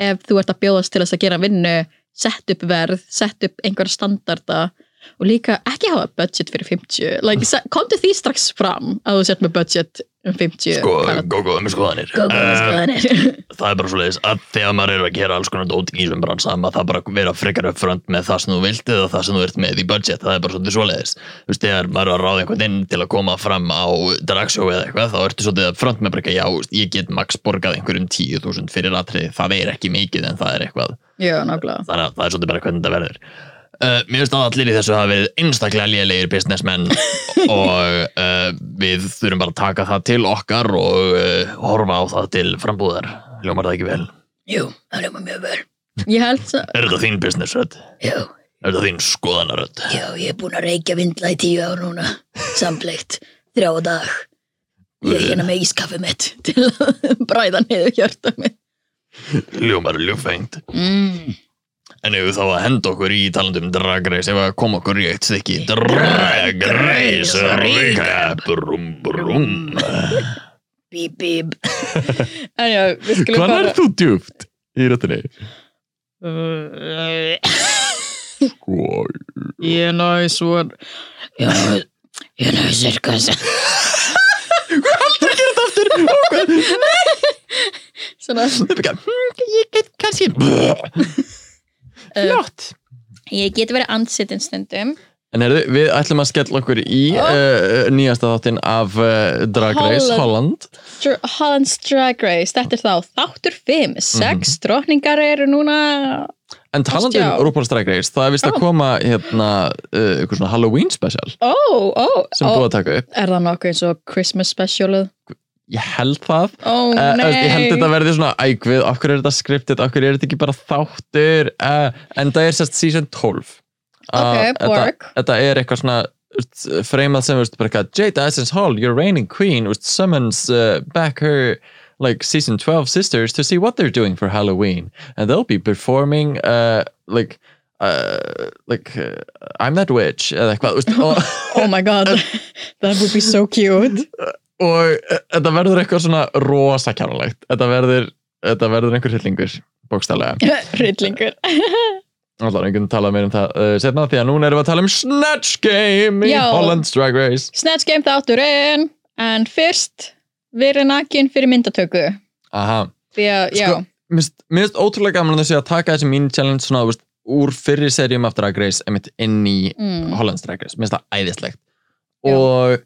ef þú ert að bjóðast til þess að gera vinnu sett upp verð, sett upp einhverja standarda og líka ekki hafa budget fyrir 50 like, komdu því strax fram að þú sett með budget um 50 Sko, gógó, með skoðanir. Góð, góð, Eh, skoðanir. <laughs> Það er bara svo leiðis að þegar maður er að gera alls konar dót í þessum bransa maður það bara vera frekar upp front með það sem þú vilt eða það sem þú ert með í budget. Það er bara svolítið svo leiðis Þú veist, þegar maður er að ráða einhvern inn til að koma fram á dragsjó eða eitthvað, þá ertu svolítið upp front með bara ekki, já, ég get max borgað einhverjum 10.000 fyrir atriði, það er ekki mikið en það er eitthvað Já, nákvæmlega þannig að það er svolítið bara hvernig þetta verður uh, Mér finnst að allir í þessu verið einstaklega lélegir businessmenn <laughs> og uh, við þurfum bara að taka það til okkar og uh, horfa á það til frambúðar Ljómar það ekki vel? Jú, það ljóma mjög vel. Ég held að Er þetta þín business rödd? Já, Er þetta þín skoðanarödd? já, ég er búin að reykja vindla í tíu ár núna. Sambleitt, þrjá dag. Ég er hérna með ískaffi mitt til að <laughs> bræða niður hjarta mitt. Ljómar ljúfengt Mm. En ef við þá að henda okkur í talandum Drag Race ef að koma okkur í eitt stykki Drag Race Recap Brum brum Bíp, bíp. en já, við skulum Hvað er þú djúft í röttinni? Sko, Ég er næs og... Já, ég er náðu sirkas. <laughs> Svona, ég get kannski Flott ég get verið ansittin stundum. En heyrðu, við ætlum að skella okkur í uh, nýjasta þáttinn af uh, Drag Race Holland. Holland Dr- Holland's Drag Race, þetta er þá þáttur 5, 6 drottningar eru núna En talandi um. RuPaul's Drag Race, það er vist að Ó. koma hérna, uh, eitthvað svona Halloween special ó, ó, sem búið að taka upp er það nokkuð eins og Christmas specialið Ég held það. Ó Uh, ég held þetta verði svona ægvið, okkur er þetta skriptið, okkur er þetta ekki bara þáttur? Uh, en það er sérst season 12 Uh, Ok, þetta, er eitthvað svona freymað sem, úst, bara Jade Essence Hall, your reigning queen úst, summons back her like season 12 sisters to see what they're doing for Halloween. And they'll be performing uh, like uh, like uh, I'm that witch eða eitthvað <laughs> oh my god. <laughs> That would be so cute og uh, þetta verður eitthvað svona rosa kjánulegt þetta verður, þetta verður einhver hillingur bókstælega hryllingur. Alltaf einhvern talað meira um það uh, setna því að núna erum við að tala um Snatch Game í Já. Holland's Drag Race. Snatch Game þátturinn en fyrst verið nakin fyrir myndatöku. Aha, því að, já, Sko, mér finnst ótrúlega gaman að þessi að taka þessi mini challenge svona, veist, úr fyrri serjum af Drag Race einmitt inn í mm, Holland's Drag Race, mér finnst það æðislegt. Já. og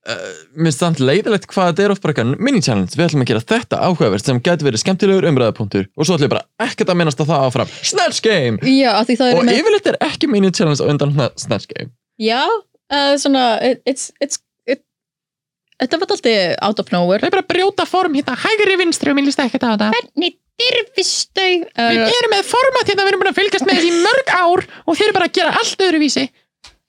mér finnst það leiðilegt hvað þetta er oft bara eitthvað mini challenge, við ætlum að gera þetta áhugavert sem getur verið skemmtilegur umræðapunktur og svo ætlum ég bara ekkert að minnast á það áfram. Snatch Game! Já, af því það og með yfirleitt er ekki mini challenge á undan Snatch Game. Já, uh, svona it, it's, it's, it, þetta var alltaf out of nowhere. Er bara að brjóta form hérna hægri vinstri og mér líst ekkert á þetta. Hvernig dyrfistau Við uh, erum með format hérna, við erum búin að fylgjast með þessi í mörg ár og þeir eru bara að gera allt öðruvísi.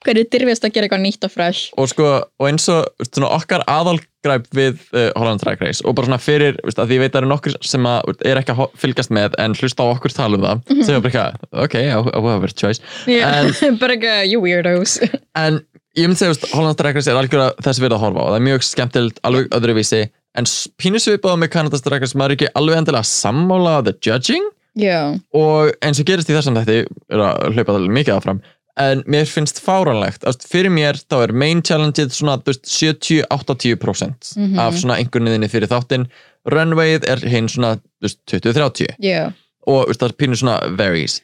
Hvernig dyrfist að gera eitthvað nýtt og fresh. Og sko, og eins og svona, okkar aðalgræp við uh, Holland Drag Race og bara svona fyrir, veist, að því ég veit að það eru nokkur sem að, er ekki að fylgjast með en hlusta á okkur tala um það, sem er bara eitthvað, ok, áhugavert choice. yeah. <laughs> bara eitthvað, you weirdos. <laughs> En ég myndi segja, veist, Holland Drag Race er algjörða þess við að horfa á, það er mjög skemmtilegt, alveg öðruvísi, en s- pínu svipað með Kanadas Drag Race, maður er ekki alveg endilega sammála the judging, já, og eins og gerist í þessum þetta er að hlaupa mikið áfram en mér finnst fáranlegt fyrir mér þá er main challengeið svona þú veist, 70-80% Mhm. af svona einhverniðinni fyrir þáttinn. Runwayið er hinn svona þú veist, 20-30 já. Og veist, það er pínu svona varies.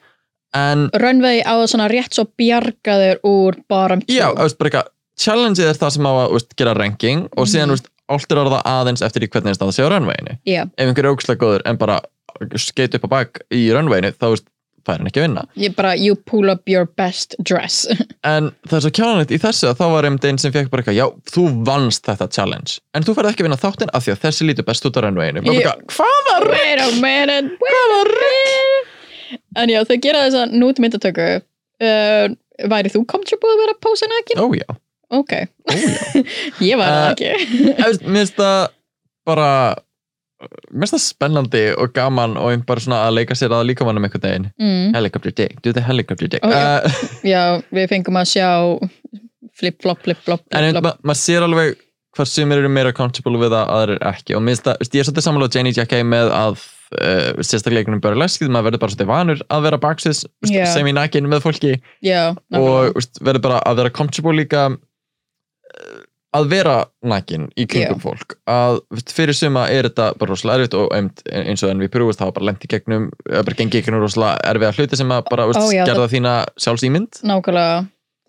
En runway á að svona rétt svo bjargaður úr bara eitthvað challengeið er það sem á að veist, gera ranking og síðan Mhm. þú veist, áltur það aðeins eftir í hvernig það sé á runwayinu. Já, ef einhver er ógslag góður en bara skeit upp á bak í runwayinu þá veist, fær hann ekki að vinna. Ég bara, you pull up your best dress. <laughs> En það er svo kjánalegt í þessu að þá var einmitt einn sem fekk bara eitthvað, já, þú vannst þetta challenge, en þú færði ekki að vinna þáttinn af því að þessi lítur best út á Ég- eitthvað, Hvaða rugg? wait a minute wait a minute. en já, þau gera þess að nút myndatöku uh, væri þú comfortable að vera að pósa nakin? Ó já, ok, já. <laughs> ég var það Uh, ekki. <laughs> Mér finnst það bara, finnst það spennandi og gaman og einn bara svona að leika sér að líka mannum einhvern veginn. mm, Helicopter dick, do the helicopter dick. Já. Uh, <laughs> já, við fengum að sjá flip-flop, flip-flop en einmitt, flip-flop. ma maður sér alveg hvað sumir eru meira comfortable við það, aðrir ekki. Og þú veist, ég er svolítið sammála á Janie Jackie með að uh, sérstaklega einhvern burleskið, maður verður bara svolítið vanur að vera baksins Já. sem í nakin með fólki. já, og verður bara að vera comfortable líka að vera nakin í kringum fólk að veist, fyrir suma er þetta bara rosalega erfitt og eins og en við prúfust það var bara lent í gegnum, eða bara gengi í gegnum rosalega erfiða hluti sem að bara veist, Ó, já, gerða þína sjálfsýmynd nákvæmlega.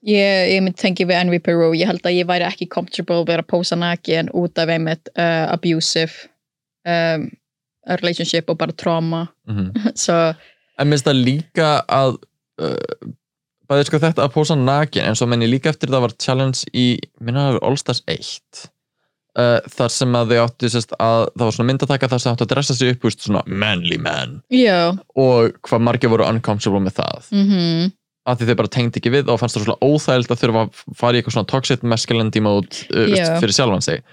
Ég, ég mynd tengi við Envy Peru ég held að ég væri ekki comfortable við að pósa nakin út af einmitt uh, abusive um, relationship og bara trauma. <laughs> Mm svo en minnst það líka að uh, bæði sko þetta að pósa nakin en svo menn ég líka eftir það var challenge í minna það var All Stars 1 uh, þar sem að þau áttu sérst að það var svona myndataka þar sem áttu að dressa sig upp úst, svona manly man. Já, og hvað margir voru uncomfortable með það. Mhm. Af því þau bara tengd ekki við og fannst það svona óþægild að þurfa að fara í eitthvað svona toxic masculinity mode uh, veist, Já. fyrir sjálfan sig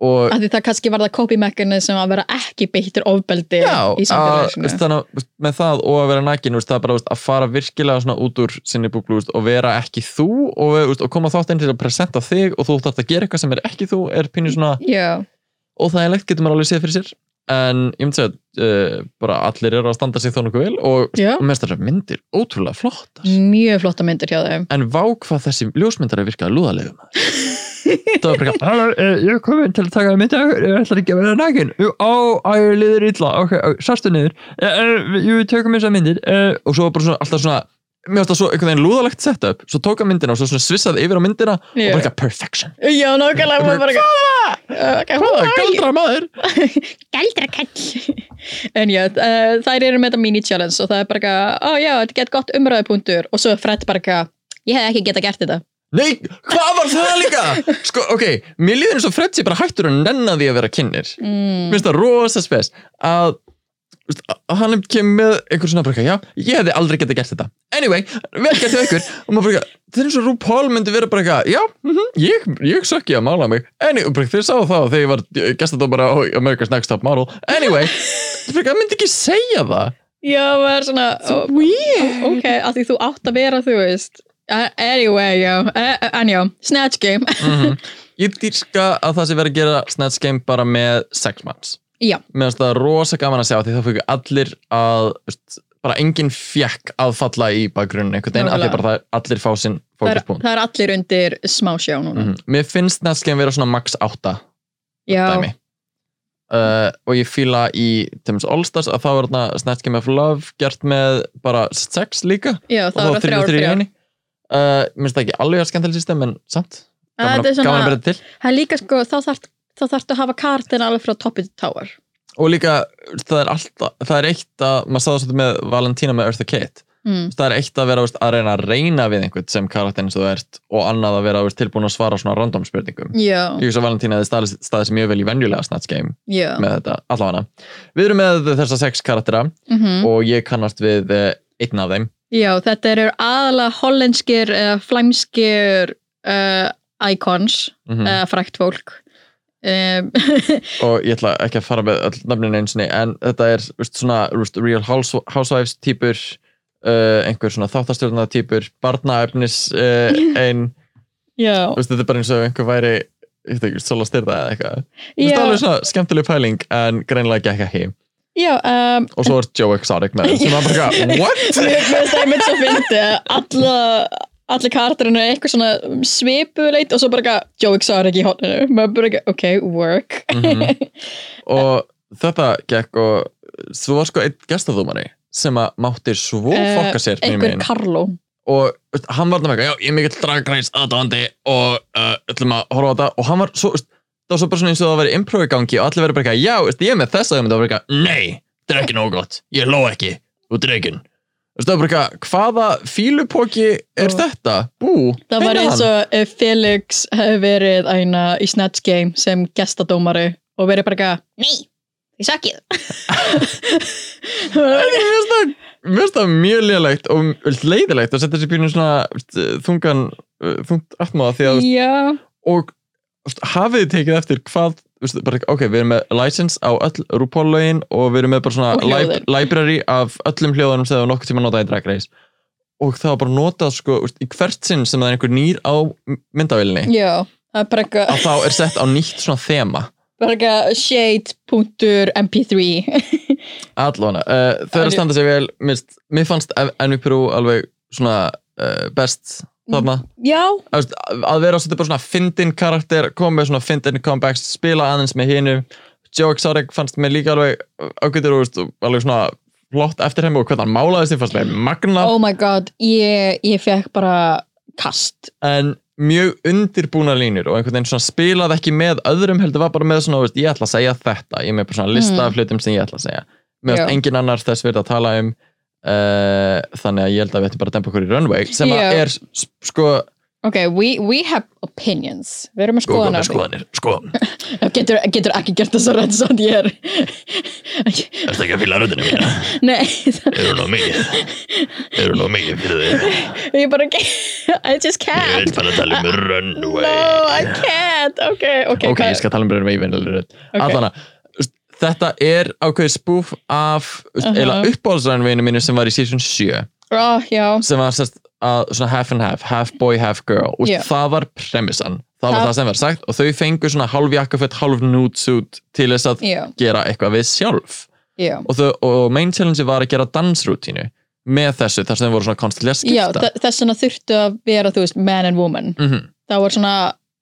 og Af því það kannski var það copy mechanism að vera ekki beittur ofbeldi Já, í að, að veist, með það og að vera nækin það er bara veist, að fara virkilega út úr sinni búblu veist, og vera ekki þú og, veist, og koma þátt inn til að presenta þig og þú þarft að gera eitthvað sem er ekki þú er pínu svona Já, óþægilegt getur maður alveg séð fyrir sér. En ég myndi að uh, bara allir eru að standa sig þó nokkuð vel og og mest þessar myndir ótrúlega flottar. Mjög flotta myndir hjá þeim. en vá hvað þessi ljósmyndar er virkaði lúðalegum <laughs> það var bara Halló, eh, ég er komin til að taka myndi ég ætla ekki að vera nægin á, á, ég liður illa, ok, sastu niður. Ég tökum þessar myndir eh, og svo bara svona, alltaf svona mér finnst það svo einhvern veginn lúðalegt setup. Svo tók hann myndina og svo svona svissaði yfir á myndina og Já. bara eitthvað perfection. Já, nákvæmlega, Hvaða? Galdra maður? <laughs> Galdrakall. En já, uh, þær eru með þetta mini-challenge og það er bara eitthvað, ó já, þetta get gott umræðupunktur. Og svo Fred bara eitthvað, ég hef ekki geta gert þetta Nei, hvað var það líka? Sko, ok, mér líður eins og Fred sé bara hættur að nenna því að vera kynir mm. Mér finnst það rosa spes að, veist, að hann kemur með einhver svona bara já, ég hefði aldrei getað gert þetta. Anyway, vel gert hjá ykkur. Og maður bara það er eins og RuPaul myndi vera bara já, mm ég, ég sökki að mála mig. Anyway, bara, þeir sáu það þegar ég var gestadómara á America's Next Top Model. Anyway, <laughs> það bara myndi ekki segja það? Já, maður er svona ó, Weird. Ok, af því þú átt að vera, þú veist uh, Anyway, já, uh, en já Snatch Game. <laughs> Mhm. Ég dýrska að það sé verið að gera Snatch Game bara með sex manns. Já, mér finnst það rosa gaman að sjá því þá fyrir allir að veist, bara enginn fjekk að falla í bakgrunn einhvern veginn, Nákvæmlega. bara það allir fá sinn það fókuspunkt. það er allir undir smá sjá núna. Mm mér finnst næstskeiðin vera svona max 8 Já, dæmi. Uh, og ég fíla í Timmins Allstars að þá er þarna Snatch Game of Love gert með bara sex líka. Já, það var þrjár þrjár uh, mér finnst það ekki alveg að skemmtileg system en samt, Að gaman, að- gaman að byrja til. Það er líka sko, þá þarf þá þarftu að hafa kartin alveg frá toppið til tower. Og líka það er alltaf, það er eitt að maður sagði svolítið með Valentína með Eartha Kitt mm. það er eitt að vera veist, að reyna að reyna við einhvern sem karakterin þú ert og annað að vera veist, tilbúin að svara svona random spurningum. Já, ég veist að Valentína hefði sér mjög vel í venjulega Snatch Game já. með þetta allavega. Við erum með þessa sex karaktera mm og ég kannast við eh, einn af þeim Já, þetta eru aðalega hollenskir eða flæmskir uh, icons mm eða frækt fólk. Um, <laughs> og ég ætla ekki að fara með öll nöfnin einsinni en þetta er veist, svona veist, Real House, Housewives típur uh, einhver svona þáttastjórnað típur barnaefnis uh, <laughs> ein. Já, veist, þetta er bara eins og einhver væri ég veit ekki, sola styrða eða eitthvað. Þetta er alveg svona skemmtileg pæling en greinilega gekk ekki já um, og svo er Joe Exotic með sem er bara eitthvað, <laughs> what? Mér finnst það einmitt svo fyndi alla, allir karakterinu er eitthvað svona svipuleit og svo bara eitthvað Joe Exotic í hotninu maður bara eitthvað, ok, work Mhm. <laughs> og þetta gekk og þú var sko einn gestaðumari sem að mátti svo Eh, fokka sér fyrir einhver. Carlo og hann var það með eitthvað, já ég er mikill dragreis aðdáðandi og uh, ætlum að horfa á þetta og hann var svo, veist, það var svo bara svona eins og það væri improv í gangi og allir verið bara eitthvað, já, veist, ég er með þessa? Og það var bara eitthvað, Nei, þetta er ekki nóg gott. Ég hló ekki, þú veist, það var bara eitthvað, hvaða fílupóki er þetta? Bú, það var eins og ef Felix hefði verið æna í Snatch Game sem gestadómari og verið bara eitthvað Nei, þið sakkið. <laughs> Mér finnst það- mjög lélægt og leiðilegt að setja þessi pínu svona veist, þungan, uh, þungt að já, og hafið þið tekið eftir hvað bara, ok, við erum með license á öll RuPaul-lögin og við erum með bara svona lib library af öllum hljóðunum sem það var nokkuð tíma notað í Drag Race. Og það var bara notað sko, í hvert sinn sem það er einhver nýr á myndavélinni. Já það er bara eitthvað, að þá er sett á nýtt svona þema. Bara eitthvað shade.mp3 allavega, uh, þau eru að standa sig vel mér fannst Envy Peru alveg svona uh, best þarna? Já, að, veist, að vera svolítið bara svona fyndin karakter koma með svona fyndin comebacks spila aðeins með hinu. Joe Exotic fannst mér líka alveg ágættur og alveg svona flott eftir henni og hvernig hann málaði sig fannst mér magna oh my god ég, ég fekk bara kast. En mjög undirbúna línur og einhvern veginn svona spilaði ekki með öðrum heldur var bara með svona, veist, ég ætla að segja þetta. Ég með bara svona lista af hlutum sem ég ætla að segja. Með Já. engin annar þess verið að tala um uh, þannig að ég held að við ættum bara að dempa okkur í runway sem að er sko Ok, we, we have opinions. Við erum skoðan með skoðanir, sko. <laughs> Getur, getur ekki gert þess að rætt svo að ég er. Ertu ekki að fýla röddina mína? <laughs> Nei, Eru nú mikið Eru nú mikið fyrir þig? Ég bara I just Ég can't. veit bara að tala um runway. No, I can't. Ok, ok, ok, ég skal tala um Brynn Wavin Ok. Allana, þetta er ákveðið spoof af uh. -huh. eila uppbóðsrænvinu mínu sem var í season 7 oh, Já, sem var sérst að svona half and half, half boy, half girl. Og Já. það var premissan það var Það- sem var sagt. Og þau fengu svona halv jakkafett, halv suit til þess að já, gera eitthvað við sjálf. Já. Og, þau, og main challenge var að gera dansrútínu með þessu þar sem þau voru svona konstantlega að Já, skipta þe- þess vegna þurftu að vera, þú veist, man and woman. Mm Það var svona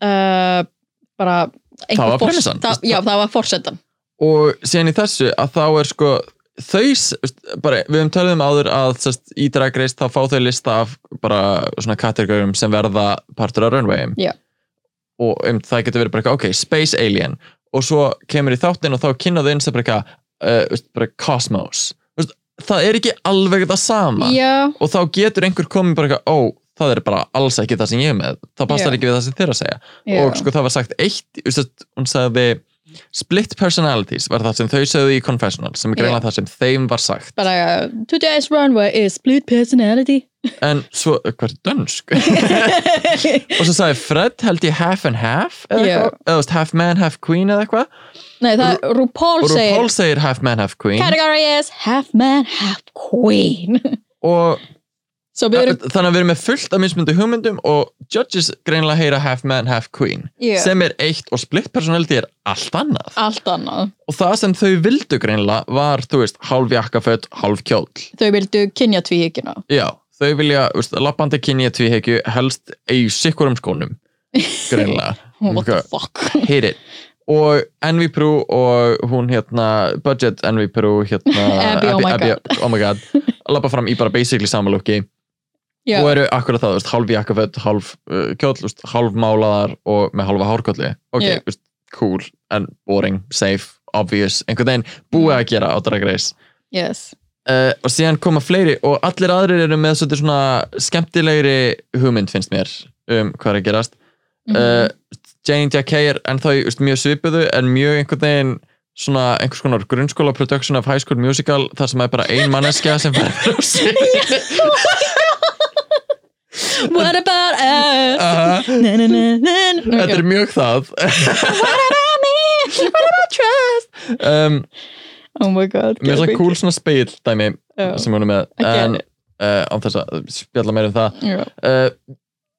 uh, bara Það var premissan. það, Já, það var forsetan og síðan í þessu að þá er sko þau, bara, við höfum talið um áður að sest, í Drag Race þá fá þau lista af bara svona kategórium sem verða partur af runwayum. Já. og um, það getur verið bara eitthvað, ok, Space Alien. Og svo kemur í þáttin og þá kynna þau eins og bara eitthvað, uh, Cosmos. Það er ekki alveg það sama. Já, og þá getur einhver komið bara eitthvað, ó, það er bara alls ekki það sem ég er með, það passar Já. ekki við það sem þeir að segja. Og sko það var sagt eitt hún sagði split personalities var það sem þau sögðu í confessional sem er greinlega það sem þeim var sagt. Bara uh, today's runway is split personality. <laughs> En svo, hvað er dönsk? <laughs> og svo sagði Fred held ég half and half eða Já. eitthvað, eða half man, half queen eða eitthvað? Nei, það, RuPaul og segir RuPaul segir half man, half queen. Category is half man, half queen. <laughs> Og erum þannig að við erum með fullt af mismundu hugmyndum og judges greinlega heyra half man, half queen Já. sem er eitt og split personality er allt annað. Allt annað. Og það sem þau vildu greinlega var, þú veist, hálf jakkaföt, hálf kjóll Þau vildu kynja tvíhyggjuna. Já, þau vilja, veist, lappandi kynja tvíhekju helst í sikkurum skónum <laughs> greinlega What the fuck? Hit it. Og Envy Prue og hún hérna budget Envy Prue hérna <laughs> Abby, oh my oh my god lappa fram í bara basically sama looki Já, og eru akkurat það, veist, hálf jakkaföt hálf uh, kjóll, þú veist, hálf málaðar og með hálfa hárkolli. Ok, þú veist, cool en boring, safe, obvious einhvern veginn búið að gera á Drag Race. Yes. Uh, og síðan koma fleiri og allir aðrir eru með svona skemmtilegri hugmynd finnst mér um hvað er að gerast. Mhm. uh, Jane Jacquet er ennþá í, mjög svipuðu en mjög einhvern veginn svona einhvers konar grunnskóla production of high school musical þar sem er bara ein manneskja sem verður að syngja What about us? uh, Na, na, na, þetta er mjög það What about me? What about trust? um, Oh my god mér er svona geðveikt. cool svona speil dæmi sem hún er með en uh, án þess að spjalla meira um það uh,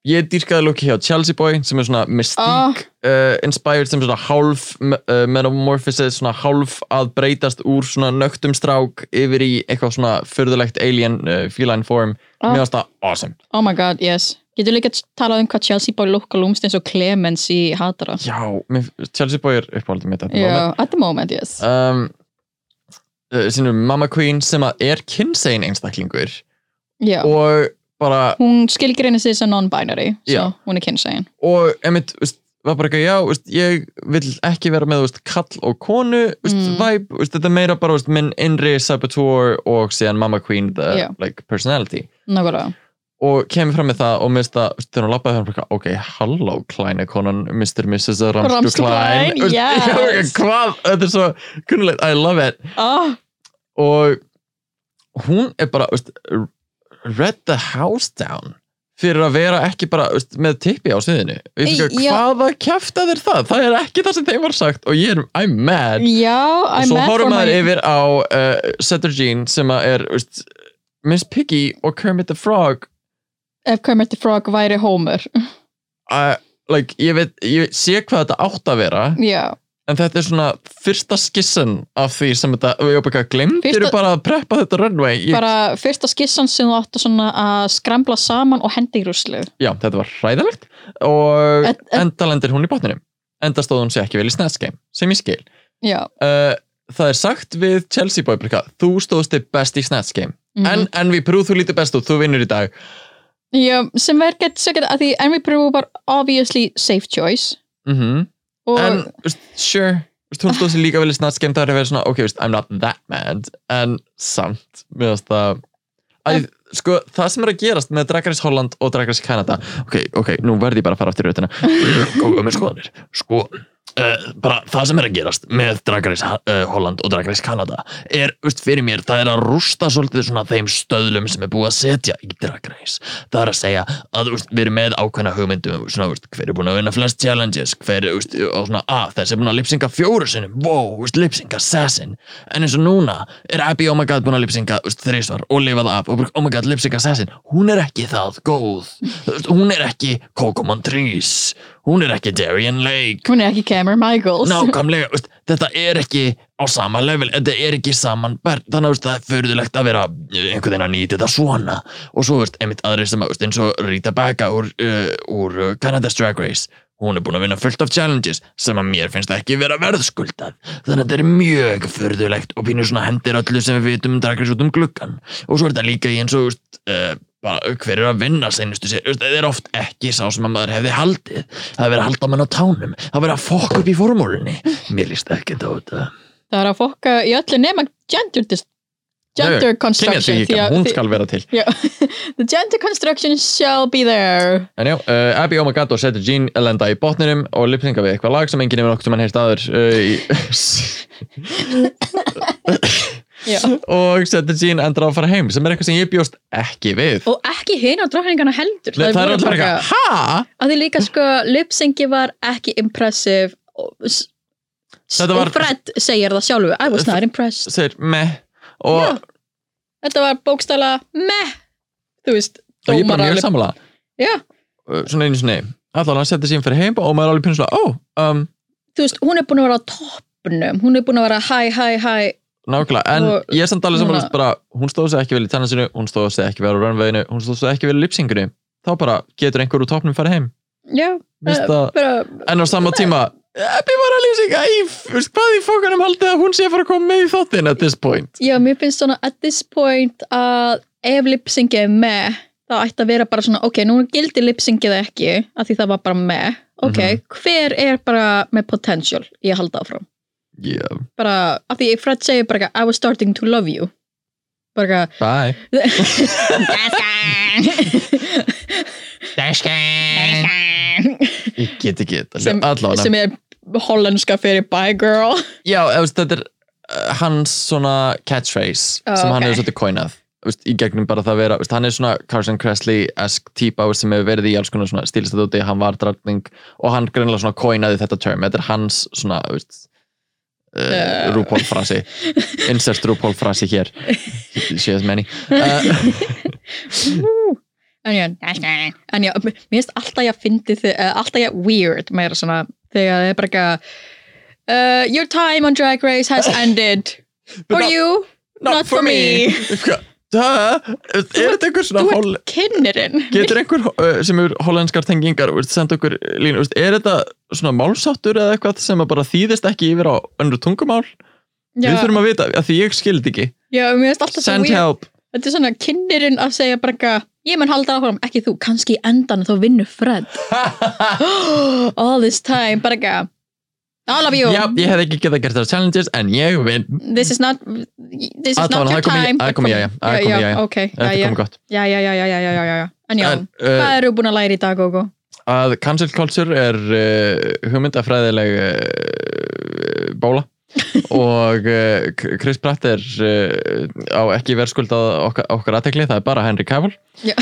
ég dýrkaði looki hjá Chelsea Boy sem er svona mystique uh, inspired sem svona hálf uh, metamorphosis, svona hálf að breytast úr svona nögtum strák yfir í eitthvað svona förðulegt alien uh, feline form, Ah. mér finnst það awesome. Oh my god, yes. Getur líka talað um hvað Chelsea Boy lukka lúmst eins og Clemens í Hatara? Já, Chelsea Boy er uppáhaldið mitt at the Já, moment. at the moment, yes. Um, sínum Mama Queen sem að er kynsegin einstaklingur. Já, og bara hún skilgreinir sig sem non-binary svo hún er kynsegin og emitt, var bara ekki, já, veist, ég vil ekki vera með veist, kall og konu veist, Mm. vibe, þetta er meira bara minn innri saboteur og síðan Mama Queen the Já. like, personality Nákvæmlega og kemur fram með það og minnst það, veist, þegar hún lappaði þannig, ok, halló er konan Mr. Mrs. Ramstu Klein <laughs> yes. hvað, þetta er svo kunnulegt, I love it ah, og hún er bara read the house down fyrir að vera ekki bara veist, með tippi á sviðinu. Hvaða kjæfta þér það? Það er ekki það sem þeim var sagt og ég er I'm mad. Já, og I'm svo mad horfum my maður yfir á uh, Sutter Jean sem að er veist, Miss Piggy og Kermit the Frog. Ef Kermit the Frog væri Homer. Uh, like, ég, veit, ég sé hvað þetta átt að vera. Já, en þetta er svona fyrsta skissan af því sem þetta, við erum bara glemtir Fyrsta- bara að preppa þetta runway ég, bara fyrsta skissan sem þú svona að skrambla saman og hendi í ruslu já, þetta var hræðilegt. Og Et- et- enda lendir hún í botninum. Enda stóð hún sér ekki vel í Game sem ég skil. Já, uh, það er sagt við Chelsea eitthvað, þú stóðst þig best í Snatch Game. Mhm. en, en við prúð þú lítið best út, þú vinnur í dag. Já, sem er gett svo gett að því Envy Brew var obviously safe choice. Mm og en, veist, sure veist, hún stóð sér líka vel í Game það er að vera svona, ok, veist, I'm not that mad en samt, mér finnst það Æ, sko, það sem er að gerast með Drag Race Holland og Drag Race Canada ok, ok, nú verð ég bara að fara aftur í rautina og <laughs> með skoðanir sko, uh, bara það sem er að gerast með Drag Race uh, Holland og Drag Race Canada er, veist, fyrir mér, það er að rústa svolítið svona þeim stöðlum sem er búið að setja í Drag Race. Það er að segja að veist, við erum með ákveðna hugmyndum svona, veist, hver er búin að vinna flest challenges hver, veist, og svona, að þessi er búin að lipsinga fjóru sinni, wow, veist, lipsinga assassin en eins og núna er Abby oh my god búin að lipsinga þrísvar og lifa það af og oh my god, lipsinga assassin hún er ekki það góð. Veist, hún er ekki Coco Montrese hún er ekki Darian Lake. Hún er ekki Cameron Michaels. Nákvæmlega, veist, þetta er ekki á sama level, þetta er ekki saman bært, þannig að það er förðulegt að vera eh, einhvern veginn að nýta þetta svona. Og svo veist, einmitt aðri sem að, veist, eins og Rita Baga úr, uh, úr uh, Canada's Drag Race. Hún er búin að vinna fullt af challenges sem að mér finnst ekki vera verðskuldað. Þannig að þetta er mjög förðulegt og pínur svona hendir öllu sem við vitum um Drag Race út um gluggan og svo er þetta líka í eins og uh, bara, hver er að vinna seinustu sér, það er oft ekki sá sem að maður hefði haldið. Það er verið að halda mann á tánum. Það er verið að fokka upp í formúlunni. Mér líst ekki á þetta. Það er að fokka í öllu nema gender, gender construction því að- hún skal vera til. Já, <laughs> The gender construction shall be there. En já, uh, Abby oh god og setur Jean lenda í botninum og lipsinga við eitthvað lag sem enginn hefur nokkuð sem hann heyrst aður uh, í... <laughs> <laughs> Og setur Jean endur á að fara heim sem er eitthvað sem ég bjóst ekki við. Og ekki hina drókningana heldur. Það er alltaf eitthvað, hæ? að því líka sko lipsingi var ekki impressive. Og, og Fred segir það sjálfu I was not impressed. Segir og, þetta var bókstæla meh. Þú veist, og ég er bara mjög sammála. Já, uh, svona einu sinni. Allan hann setur Jean fyrir heim og maður er alveg svona, ó, um, þú veist, hún er búin að vera á toppnum. Hún er búin að vera hæ, hæ, hæ nákvæmlega en Og ég er samt alveg sammála bara, hún stóð sig ekki vel í tennasinu hún stóð sig ekki vel á runveginu hún stóð sig ekki vel í lipsinginu þá bara getur einhver úr topnum farið heim. Já, það- bara, En á sama tíma Ebbi var að veist, hvað í fókanum haldið að hún sé að fara að koma með í þáttin at this point? Já, mér finnst svona at this point að ef lipsingi er með þá ætti að vera bara svona, ok, nú gildi lipsingið ekki, af því það var bara með. Ok, Mhm. hver er bara með potential í að halda áfram yeah. bara, af því Fred segir bara I was starting to love you. Bara Bye. <laughs> Ég get ekki þetta sem, sem er hollenska fyrir bye girl. Já, þetta er uh, hans svona catchphrase Ó, sem hann ok. hefur svolítið veist, í gegnum bara það að vera, hann er svona Carson Kressley-esk típa sem hefur verið í alls konar stílstæðúti, hann var dragning og hann greinlega svona coinaði þetta term. Þetta er hans svona veist, uh, Uh. RuPaul frasi <laughs> insert RuPaul frasi hér. She has many uh, en já, en já mér finnst alltaf ég að fyndi uh, alltaf ég weird meira svona þegar það er bara eitthvað uh, your time on Drag Race has ended. For not- you? not, for me, Duh, er þetta einhver svona þú ert kynnerinn getur einhver sem er hollenskar tengingar senda okkur línu, er þetta svona málsáttur eða eitthvað sem að bara þýðist ekki yfir á önnur tungumál? Já, við þurfum að vita, af því ég skildi ekki. Já, send help. Þetta er svona kynnerinn að segja bara eitthvað ég mun halda áfram, ekki þú, kannski endan þá vinnur Fred. <gasps> All this time, bara eitthvað all of you. Já, ég hef ekki getað gert það challenges en ég vinn, this is not this is not your time. það komið jæja, það er komið jæja. ok, þetta kom gott. Já, já, já, já, já, já, já, en já, en, uh, hvað eru búin að læra í dag, Gogo? að cancel culture er uh, hugmyndafræðileg uh, bóla. <laughs> Og Chris Pratt er á ekki verðskuldað okkar, okkar aðtekli, það er bara Henry Cavill. Já.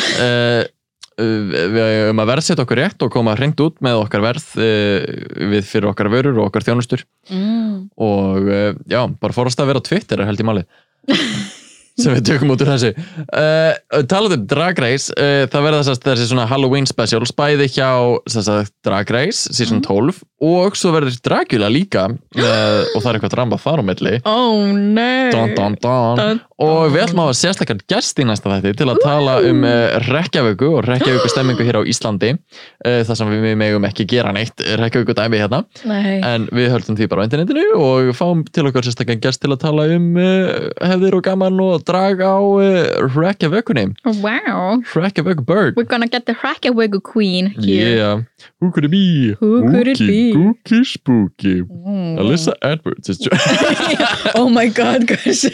Við höfum að verðsetja okkur rétt og koma hreint út með okkar verð uh, við fyrir okkar vörur og okkar þjónustur Mm. og uh, já, bara fórast að vera á Twitter er held í málið <laughs> sem við tökum út úr þessu. Uh, talað um Drag Race uh, það verða þessi svona Halloween specials bæði hjá að Drag Race season 12 og svo verður Dracula líka uh, og það er eitthvað drama þar á milli. Oh, dun, dun, dun. Og við ætlum að hafa sérstakar gest í næsta þætti til að tala um Reykjavíku og Reykjavíku stemmingu hér á Íslandi. Þar sem við megum ekki gera neitt Reykjavíku dæmi hérna. Nei, en við höldum því bara á internetinu og fáum til okkar sérstaklega gest til að tala um hefðir og gaman og draga á uh, Reykjavíkunni wow. Reykjavík Bird. We're gonna get the Hrakkawiggu queen here. Yeah, who could it be? Who could it be? Gookie Spooky. Mm. Alyssa Edwards is <laughs> oh my god, guys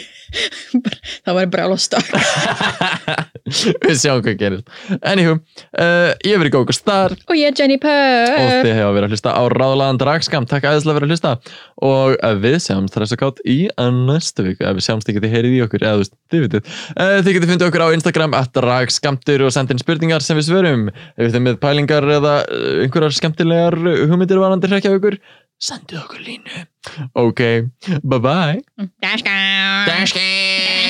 það væri stakk <laughs> við sjáum hvað gerist. Anywho, uh, ég hef verið Góko Star og ég er Jenny og Purr þið hefur verið að hlusta á ráðlaðan dragskam. Takk aðeinslega fyrir að hlusta. Og við sjáumst þess að kátt í uh, næstu viku ef við sjáumst þið heyrið í okkur eða þið vitið uh, þið getið fundið okkur á Instagram að dragskamtur og sendin spurningar sem við svörum. Ef þið með pælingar eða uh, einhverjar skemmtilegar hugmyndir varandi hrekja okkur sendið okkur línu. Ok, bye bye Dashka. Dashki